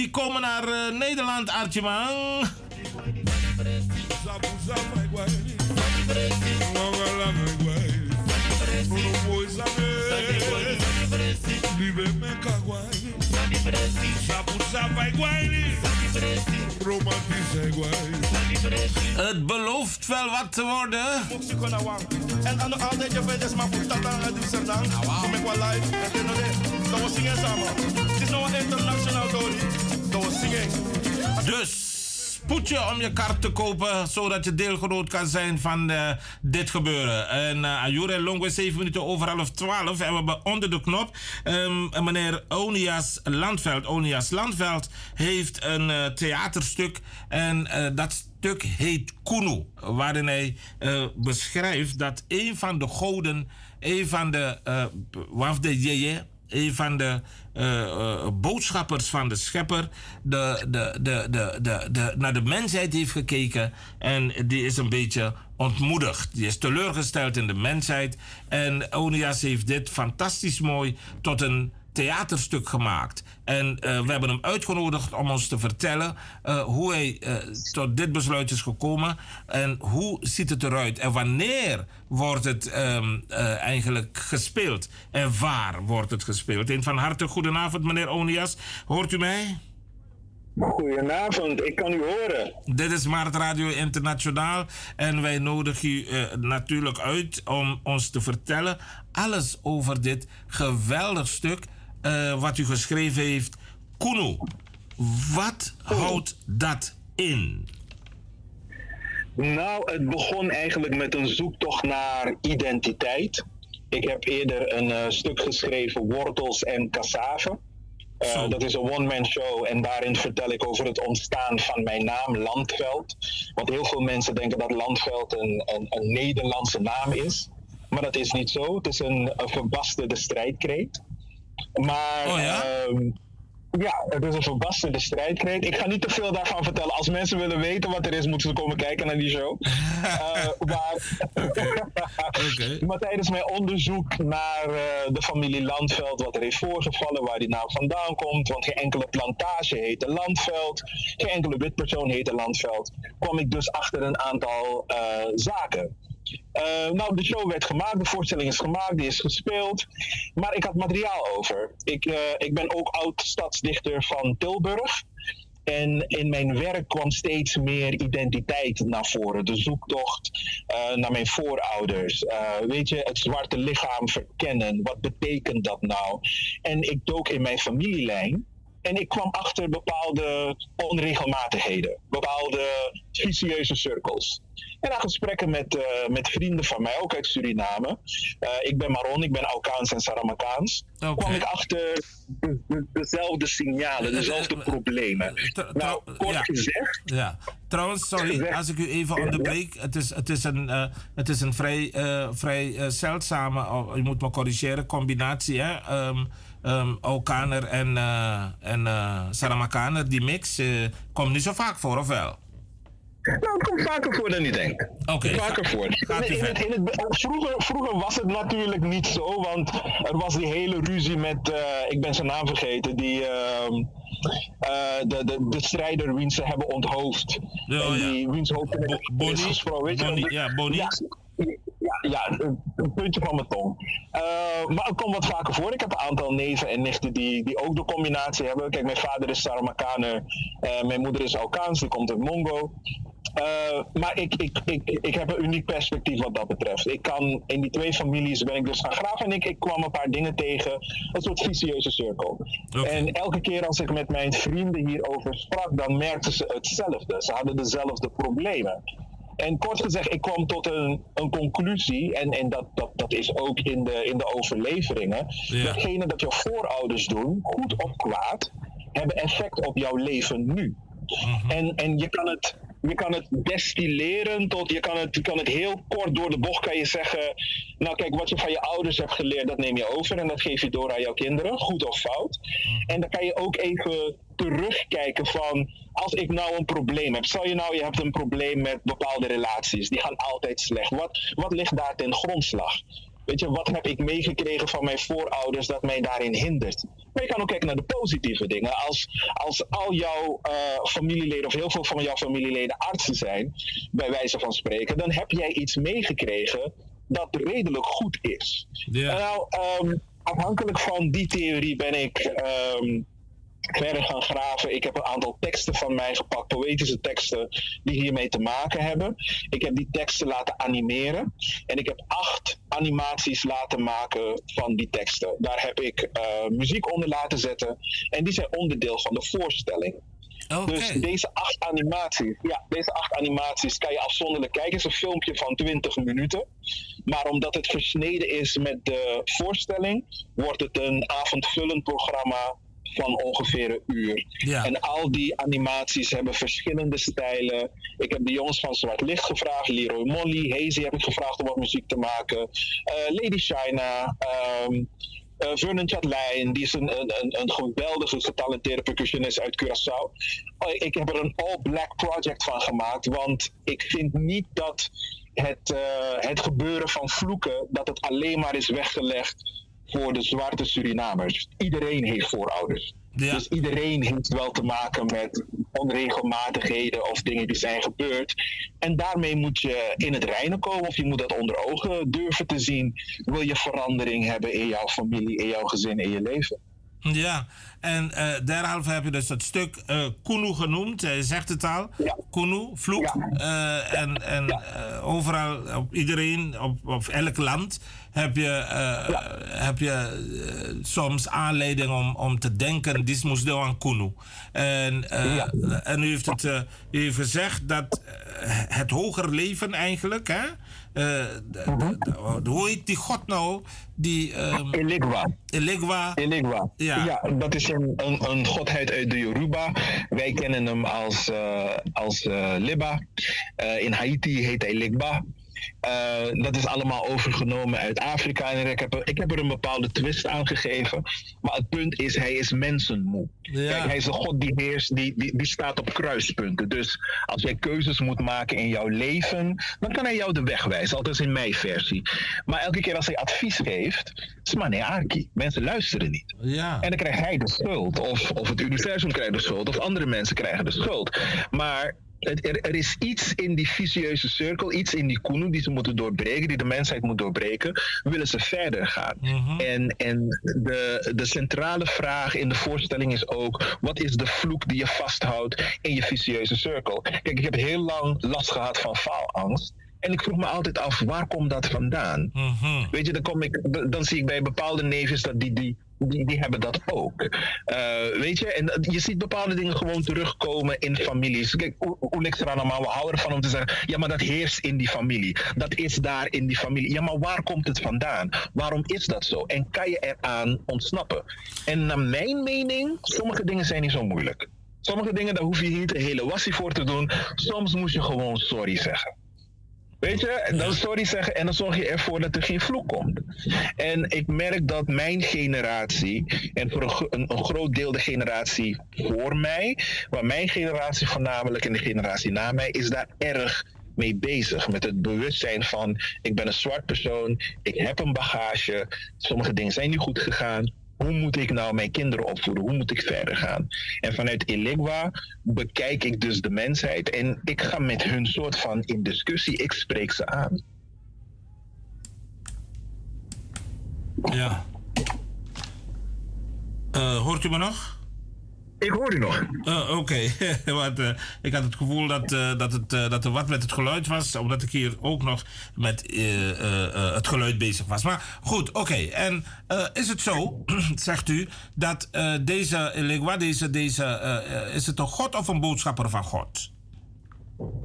die komen naar eh, Nederland, Artje man. Het belooft wel wat te worden. En aan de je is maar goed aan. Kom ik wel live dus spoed je om je kaart te kopen, zodat je deelgenoot kan zijn van eh, dit gebeuren. En uh, Ajure Longo, 7 minuten over half 12. En we hebben onder de knop um, meneer Onias Landveld. Onias Landveld heeft een uh, theaterstuk en dat stuk heet Kunu. Waarin hij beschrijft dat een van de goden, een van de uh, wafde jeje, een van de uh, uh, boodschappers van de schepper de, de, de, naar de mensheid heeft gekeken. En die is een beetje ontmoedigd. Die is teleurgesteld in de mensheid. En Onias heeft dit fantastisch mooi tot een theaterstuk gemaakt. En uh, we hebben hem uitgenodigd om ons te vertellen uh, hoe hij uh, tot dit besluit is gekomen. En hoe ziet het eruit? En wanneer wordt het um, eigenlijk gespeeld? En waar wordt het gespeeld? Een van harte goedenavond, meneer Onias. Hoort u mij? Goedenavond, ik kan u horen. Dit is Maart Radio Internationaal en wij nodigen u uh, natuurlijk uit om ons te vertellen alles over dit geweldig stuk uh, wat u geschreven heeft. Kuno, wat houdt dat in? Nou, het begon eigenlijk met een zoektocht naar identiteit. Ik heb eerder een uh, stuk geschreven, Wortels en Cassave. Uh, dat is een one-man show en daarin vertel ik over het ontstaan van mijn naam, Landveld. Want heel veel mensen denken dat Landveld een, een, een Nederlandse naam is. Maar dat is niet zo. Het is een, een verbasterde strijdkreet. Maar oh, ja? Ja, het is een verbasterde strijdkreet. Ik ga niet te veel daarvan vertellen. Als mensen willen weten wat er is, moeten ze komen kijken naar die show. uh, maar, okay. maar, tijdens mijn onderzoek naar uh, de familie Landveld, wat er heeft voorgevallen, waar die naam vandaan komt, want geen enkele plantage heette Landveld, geen enkele witpersoon heette Landveld, kwam ik dus achter een aantal uh, zaken. Uh, nou, de show werd gemaakt, de voorstelling is gemaakt, die is gespeeld. Maar ik had materiaal over. Ik, uh, ik ben ook oud stadsdichter van Tilburg. En in mijn werk kwam steeds meer identiteit naar voren. De zoektocht uh, naar mijn voorouders. weet je, het zwarte lichaam verkennen. Wat betekent dat nou? En ik dook in mijn familielijn. En ik kwam achter bepaalde onregelmatigheden, bepaalde vicieuze cirkels. En na gesprekken met, uh, met vrienden van mij, ook uit Suriname. Uh, ik ben Maron, ik ben Alkaans en Saramakaans. Okay. kwam ik achter de, de, dezelfde signalen, dezelfde problemen. Nou, kort ja. gezegd. Ja. Trouwens, sorry als ik u even onderbreek. Het is, het is een, uh, het is een vrij, vrij zeldzame, oh, je moet me corrigeren, combinatie. Hè? Um, um, Okaner en, en Saramakaner, die mix, komt niet zo vaak voor, of wel? Nou, het komt vaker voor dan je denkt. Oké. Okay, vaker voor. Gaat in, het, in het, vroeger, vroeger was het natuurlijk niet zo, want er was die hele ruzie met, uh, ik ben zijn naam vergeten, die, uh, uh, de, de, de strijder wiens ze hebben onthoofd. Oh, en die ja. wiens hoofd Bo is gesproken. Weet Bonnie, je, ja, Bonnie. Ja, ja, ja een, een, puntje van mijn tong. Uh, maar het komt wat vaker voor. Ik heb een aantal neven en nichten die, die ook de combinatie hebben. Kijk, mijn vader is Saramakaner, uh, mijn moeder is Alkaans, die komt uit Mongo. Uh, maar ik, ik, ik, ik heb een uniek perspectief wat dat betreft. Ik kan in die twee families ben ik dus gaan graven en ik, ik kwam een paar dingen tegen. Een soort vicieuze cirkel. Okay. En elke keer als ik met mijn vrienden hierover sprak, dan merkten ze hetzelfde. Ze hadden dezelfde problemen. En kort gezegd, ik kwam tot een, een conclusie, en, en dat, dat, dat is ook in de, in de overleveringen. Ja. Datgene dat jouw voorouders doen, goed of kwaad, hebben effect op jouw leven nu. Mm-hmm. En, en je kan het je kan het destilleren tot, je kan het, je kan het heel kort door de bocht kan je zeggen, nou kijk, wat je van je ouders hebt geleerd, dat neem je over en dat geef je door aan jouw kinderen, goed of fout. En dan kan je ook even terugkijken van, als ik nou een probleem heb, stel je nou, je hebt een probleem met bepaalde relaties, die gaan altijd slecht. Wat, wat ligt daar ten grondslag? Weet je, wat heb ik meegekregen van mijn voorouders dat mij daarin hindert? Maar je kan ook kijken naar de positieve dingen. Als, als al jouw uh, familieleden, of heel veel van jouw familieleden artsen zijn, bij wijze van spreken, dan heb jij iets meegekregen dat redelijk goed is. Yeah. Nou, um, afhankelijk van die theorie ben ik. Um, verder gaan graven. Ik heb een aantal teksten van mij gepakt, poëtische teksten die hiermee te maken hebben. Ik heb die teksten laten animeren en ik heb acht animaties laten maken van die teksten. Daar heb ik eh, muziek onder laten zetten en die zijn onderdeel van de voorstelling. Dus deze acht animaties, ja, deze acht animaties kan je afzonderlijk kijken. Het is een filmpje van 20 minuten. Maar omdat het versneden is met de voorstelling, wordt het een avondvullend programma van ongeveer een uur. En al die animaties hebben verschillende stijlen. Ik heb de jongens van Zwart Licht gevraagd, Leroy Molly, Hazy heb ik gevraagd om wat muziek te maken, eh, Lady China. ehm uh, Vernon Chatlijn, die is een, een, een, geweldige getalenteerde percussionist uit Curaçao. Oh, ik heb er een all-black project van gemaakt, want ik vind niet dat het, uh, het gebeuren van vloeken, dat het alleen maar is weggelegd voor de zwarte Surinamers. Iedereen heeft voorouders. Dus iedereen heeft wel te maken met onregelmatigheden of dingen die zijn gebeurd. En daarmee moet je in het reinen komen of je moet dat onder ogen durven te zien. Wil je verandering hebben in jouw familie, in jouw gezin, in je leven? Ja, en uh, derhalve heb je dus dat stuk uh, Kunu genoemd. Je zegt het al. Ja. Kunu, vloek. Ja. Uh, en en overal, op iedereen, op, op elk land heb je, heb je soms aanleiding om, om te denken, dit moest doen aan Kunu. En, en u heeft, het, u heeft gezegd dat het hoger leven eigenlijk, hè? Uh, hoe heet die god nou? Die, um, Eligwa. Eligwa. Eligwa. Ja. ja, dat is een, een, een, godheid uit de Yoruba. Wij kennen hem als, als Liba. in Haiti heet hij Ligba. Uh, dat is allemaal overgenomen uit Afrika. En ik heb, er, ik heb er een bepaalde twist aan gegeven. Maar het punt is, hij is mensenmoe. Ja. Kijk, hij is een god die heerst, die, die, die staat op kruispunten. Dus als jij keuzes moet maken in jouw leven, dan kan hij jou de weg wijzen. Althans in mijn versie. Maar elke keer als hij advies geeft, is maar nee, Arki. Mensen luisteren niet. Ja. En dan krijgt hij de schuld. Of, of het universum krijgt de schuld. Of andere mensen krijgen de schuld. Maar er, er, is iets in die vicieuze cirkel, iets in die koenen die ze moeten doorbreken, die de mensheid moet doorbreken, willen ze verder gaan. Mhm. En, en de, de centrale vraag in de voorstelling is ook, wat is de vloek die je vasthoudt in je vicieuze cirkel? Kijk, ik heb heel lang last gehad van faalangst. En ik vroeg me altijd af, waar komt dat vandaan? Mhm. Weet je, dan, kom ik, dan zie ik bij bepaalde neefjes dat die, die die, die hebben dat ook. Uh, weet je, en je ziet bepaalde dingen gewoon terugkomen in families. Kijk, Oeleksranama, we houden ervan om te zeggen: ja, maar dat heerst in die familie. Dat is daar in die familie. Ja, maar waar komt het vandaan? Waarom is dat zo? En kan je eraan ontsnappen? En naar mijn mening, sommige dingen zijn niet zo moeilijk. Sommige dingen, daar hoef je niet een hele wassie voor te doen. Soms moet je gewoon sorry zeggen. Weet je, dan sorry zeggen en dan zorg je ervoor dat er geen vloek komt. En ik merk dat mijn generatie, en voor een, een, groot deel de generatie voor mij, maar mijn generatie voornamelijk en de generatie na mij, is daar erg mee bezig. Met het bewustzijn van: ik ben een zwart persoon, ik heb een bagage, sommige dingen zijn niet goed gegaan hoe moet ik nou mijn kinderen opvoeden? Hoe moet ik verder gaan? En vanuit Eligwa bekijk ik dus de mensheid en ik ga met hun soort van in discussie. Ik spreek ze aan. Ja. Uh, hoort u me nog? Ik hoor u nog. Uh, Oké, uh, ik had het gevoel dat, uh, dat, het, dat er wat met het geluid was, omdat ik hier ook nog met het geluid bezig was. Maar goed, oké. En is het zo, zegt u, dat deze Eligwa, deze, deze, is het een God of een boodschapper van God?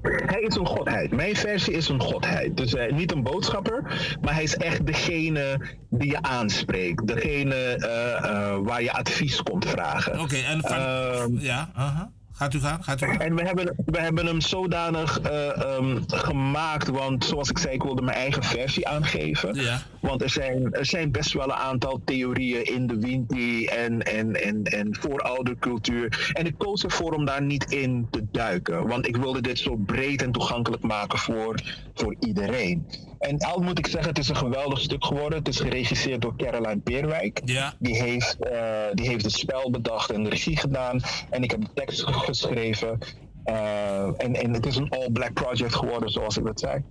Hij is een godheid. Mijn versie is een godheid. Dus uh, niet een boodschapper, maar hij is echt degene die je aanspreekt. Degene uh, uh, waar je advies komt vragen. Oké, okay, en van, Ehm, ja, -huh. Gaat u gaan? Gaat u gaan? En we hebben, we hebben hem zodanig uh, um, gemaakt, want zoals ik zei, ik wilde mijn eigen versie aangeven. Ja. Want er zijn, er zijn best wel een aantal theorieën in de Winti en, en, en, en vooroudercultuur. En ik koos ervoor om daar niet in te duiken, want ik wilde dit zo breed en toegankelijk maken voor, voor iedereen. En al moet ik zeggen, het is een geweldig stuk geworden. Het is geregisseerd door Caroline Peerwijk. Ja. Die, heeft, uh, die heeft het spel bedacht en de regie gedaan. En ik heb de tekst geschreven. Uh, en, en het is een all-black project geworden, zoals ik dat zei.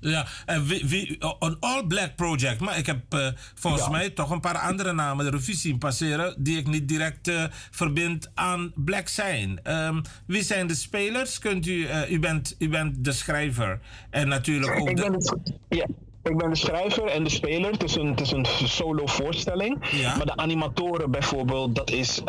Ja, en wie, wie, een all-black project. Maar ik heb uh, volgens ja. mij toch een paar andere namen de revue zien passeren... die ik niet direct uh, verbind aan black zijn. Um, wie zijn de spelers? Kunt u, uh, u, bent, u bent de schrijver en natuurlijk ook ik de... Ben het, ja. Ik ben de schrijver en de speler. Het is een, het is een solo voorstelling. Ja. Maar de animatoren bijvoorbeeld, dat is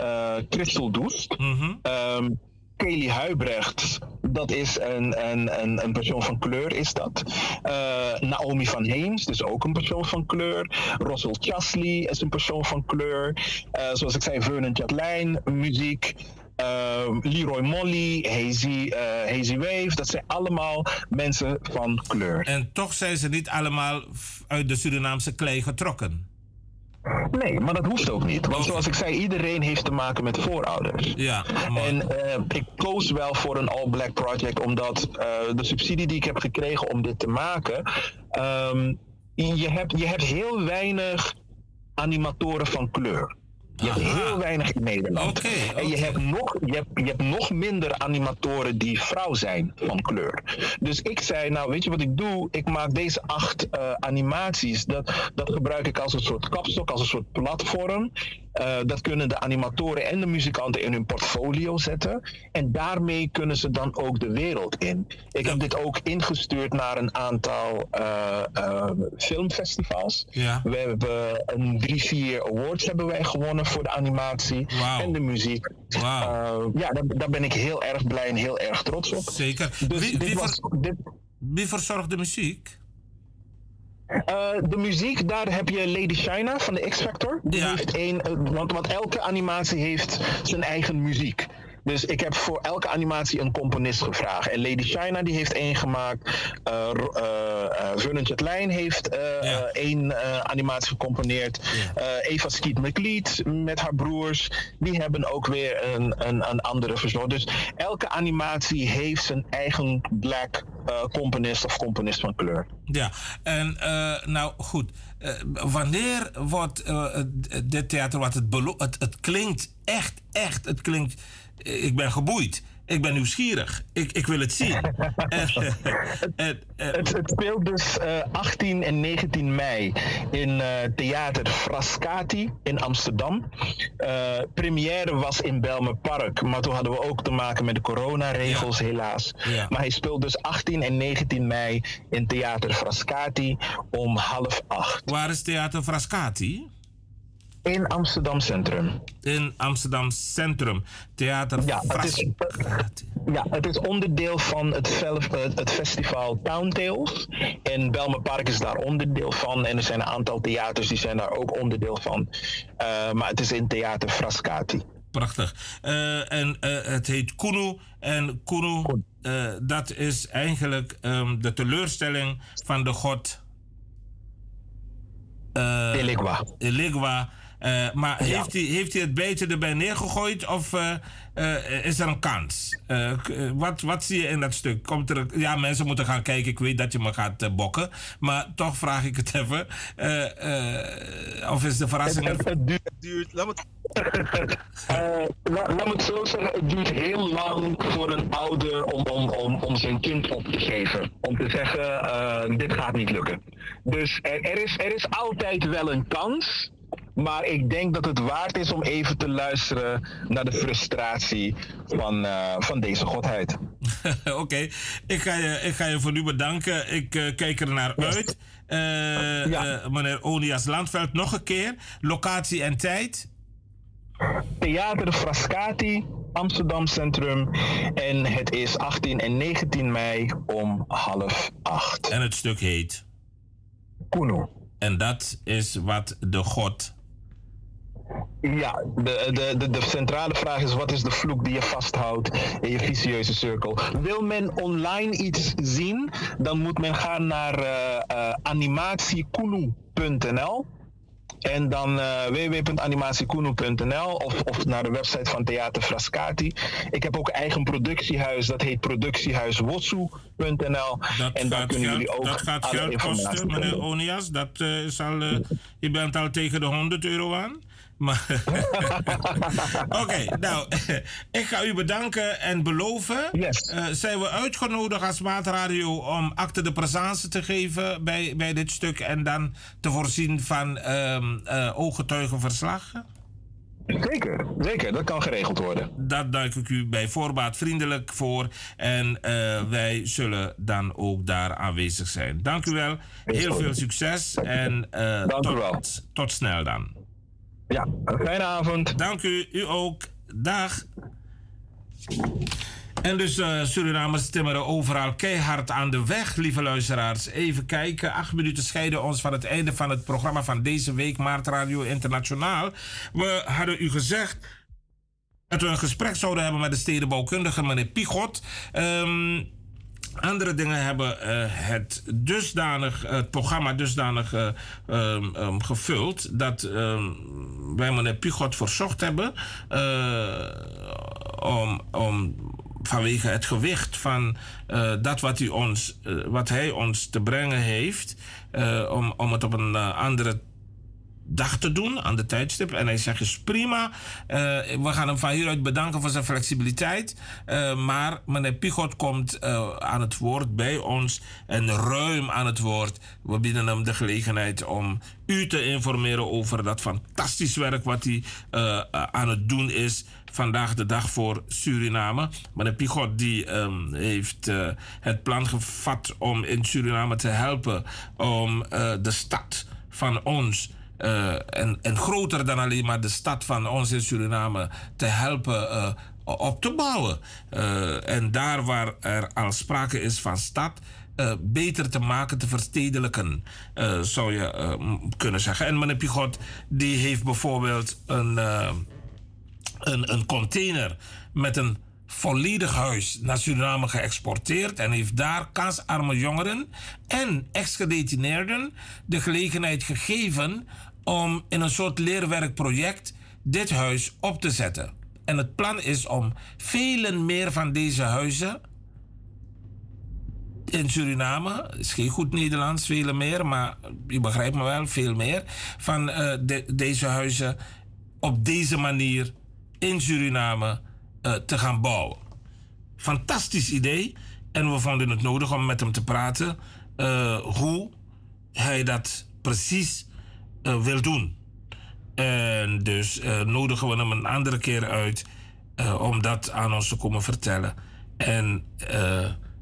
Christel Doest. Mm -hmm. um, Kelly Huibrecht, dat is een, een, een, een, persoon van kleur, is dat. Uh, Naomi van Heems, dus ook een persoon van kleur. Russell Chasley is een persoon van kleur. Uh, zoals ik zei, Vernon Chatlijn, muziek. Uh, Leroy Molly, Hazy, Hazy Wave, dat zijn allemaal mensen van kleur. En toch zijn ze niet allemaal uit de Surinaamse klei getrokken. Nee, maar dat hoeft ook niet. Want zoals ik zei, iedereen heeft te maken met voorouders. Ja, en uh, ik koos wel voor een All Black Project, omdat uh, de subsidie die ik heb gekregen om dit te maken. Um, je, hebt, je hebt heel weinig animatoren van kleur. Je hebt heel weinig in Nederland. Okay, okay. En je hebt, nog, je, hebt, je hebt nog minder animatoren die vrouw zijn van kleur. Dus ik zei, nou weet je wat ik doe? Ik maak deze acht uh, animaties. Dat, dat gebruik ik als een soort kapstok, als een soort platform. Uh, dat kunnen de animatoren en de muzikanten in hun portfolio zetten. En daarmee kunnen ze dan ook de wereld in. Ik ja. heb dit ook ingestuurd naar een aantal uh, filmfestivals. Ja. We hebben een drie, vier awards hebben wij gewonnen voor de animatie wow. en de muziek. Wow. Ja, daar, daar, ben ik heel erg blij en heel erg trots op. Zeker. Dus wie, dit wie, was, dit... wie verzorgt de muziek? Uh, de muziek, daar heb je Lady China van de X Factor. Die ja. heeft een, uh, want, want elke animatie heeft zijn eigen muziek. Dus ik heb voor elke animatie een componist gevraagd. En Lady China die heeft één gemaakt. Uh, uh, Vernon Chatlijn heeft uh, ja. één animatie gecomponeerd. Ja. Eva Skeet McLeod met haar broers. Die hebben ook weer een, een, een andere verzorgd. Dus elke animatie heeft zijn eigen black componist of componist van kleur. Ja, en nou goed. wanneer wordt dit theater wat het, het, het klinkt echt, echt, het klinkt ik ben geboeid. Ik ben nieuwsgierig. Ik, ik wil het zien. het, het, het, speelt dus uh, 18 en 19 mei in uh, Theater Frascati in Amsterdam. Uh, première was in Belmer Park, maar toen hadden we ook te maken met de coronaregels, ja. helaas. Ja. Maar hij speelt dus 18 en 19 mei in Theater Frascati om half acht. Waar is Theater Frascati? In Amsterdam Centrum. In Amsterdam Centrum. Theater ja, het is, ja, het is onderdeel van het, het festival Town Tales. En Belmer Park is daar onderdeel van. En er zijn een aantal theaters die zijn daar ook onderdeel van. Uh, maar het is in Theater Frascati. Prachtig. Uh, en uh, het heet Kunu. En Kunu, dat is eigenlijk um, de teleurstelling van de god... Eligwa. Uh, maar ja. heeft, hij, heeft hij het beetje erbij neergegooid of uh, uh, is er een kans? wat, wat zie je in dat stuk? Komt er, ja, mensen moeten gaan kijken. Ik weet dat je me gaat bokken. Maar toch vraag ik het even. of is de verrassing... Het, het, duurt, het duurt, laat, me, laat, laat me het zo zeggen. Het duurt heel lang voor een ouder om, om, om, om zijn kind op te geven. Om te zeggen, dit gaat niet lukken. Dus er, er, is, er is altijd wel een kans... Maar ik denk dat het waard is om even te luisteren naar de frustratie van, uh, van deze godheid. Oké, okay. ik, ga je, ik ga je voor nu bedanken. Ik uh, kijk er naar uit. Uh, ja. meneer Onias Landveld, nog een keer. Locatie en tijd? Theater Frascati, Amsterdam Centrum. En het is 18 en 19 mei om half acht. En het stuk heet? Kuno. En dat is wat de god ja, de, de, de, centrale vraag is: wat is de vloek die je vasthoudt in je vicieuze cirkel? Wil men online iets zien, dan moet men gaan naar uh, uh, animatiekunu.nl. En dan uh, www.animatiekunu.nl of, of naar de website van Theater Frascati. Ik heb ook een eigen productiehuis, dat heet productiehuiswotsu.nl. En daar kunnen jullie ook Dat gaat geld kosten, meneer Onias. Dat, is al, je bent al tegen de 100 euro aan. Maar Oké, nou, ik ga u bedanken en beloven. Uh, zijn we uitgenodigd als Maatradio om acte de présence te geven bij, bij dit stuk en dan te voorzien van um, uh, ooggetuigenverslag? Zeker, zeker. Dat kan geregeld worden. Dat dank ik u bij voorbaat vriendelijk voor. En uh, wij zullen dan ook daar aanwezig zijn. Dank u wel. Heel veel succes. En uh, dank tot, u wel. tot snel dan. Ja, een fijne avond. Dank u. U ook. Dag. En dus uh, Surinamers timmeren overal keihard aan de weg, lieve luisteraars. Even kijken, acht minuten scheiden ons van het einde van het programma van deze week, Maart Radio Internationaal. We hadden u gezegd dat we een gesprek zouden hebben met de stedenbouwkundige meneer Pigot. Um, andere dingen hebben uh, het dusdanig, het programma dusdanig uh, um, um, gevuld dat um, wij meneer Pigot verzocht hebben uh, om, om vanwege het gewicht van dat wat, u ons, wat hij ons te brengen heeft, om, om het op een andere dag te doen aan de tijdstip. En hij zegt, is prima. we gaan hem van hieruit bedanken voor zijn flexibiliteit. maar meneer Pigot komt aan het woord bij ons en ruim aan het woord. We bieden hem de gelegenheid om u te informeren over dat fantastisch werk wat hij aan het doen is vandaag de dag voor Suriname. Meneer Pigot die, um, heeft het plan gevat om in Suriname te helpen om de stad van ons. Uh, en, en groter dan alleen maar de stad van ons in Suriname te helpen op te bouwen. en daar waar er al sprake is van stad, beter te maken, te verstedelijken, zou je kunnen zeggen. En meneer Pigot, die heeft bijvoorbeeld een een, een container met een volledig huis naar Suriname geëxporteerd en heeft daar kansarme jongeren en ex-gedetineerden de gelegenheid gegeven om in een soort leerwerkproject dit huis op te zetten. En het plan is om vele meer van deze huizen in Suriname, is geen goed Nederlands, vele meer, maar je begrijpt me wel, veel meer, van uh, de, deze huizen op deze manier in Suriname uh, te gaan bouwen. Fantastisch idee. En we vonden het nodig om met hem te praten uh, hoe hij dat precies uh, wil doen. En dus nodigen we hem een andere keer uit om dat aan ons te komen vertellen. En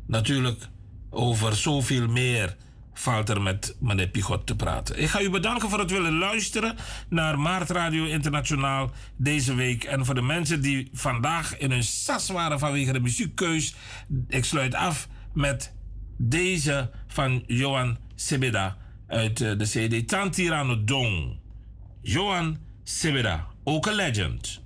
natuurlijk over zoveel meer valt er met meneer Pigot te praten. Ik ga u bedanken voor het willen luisteren naar Maart Radio Internationaal deze week. En voor de mensen die vandaag in hun sas waren vanwege de muziekkeus. Ik sluit af met deze van Johan Sebeda uit eh, de CD Tantirano Dong. Johan Severa. ook een legend.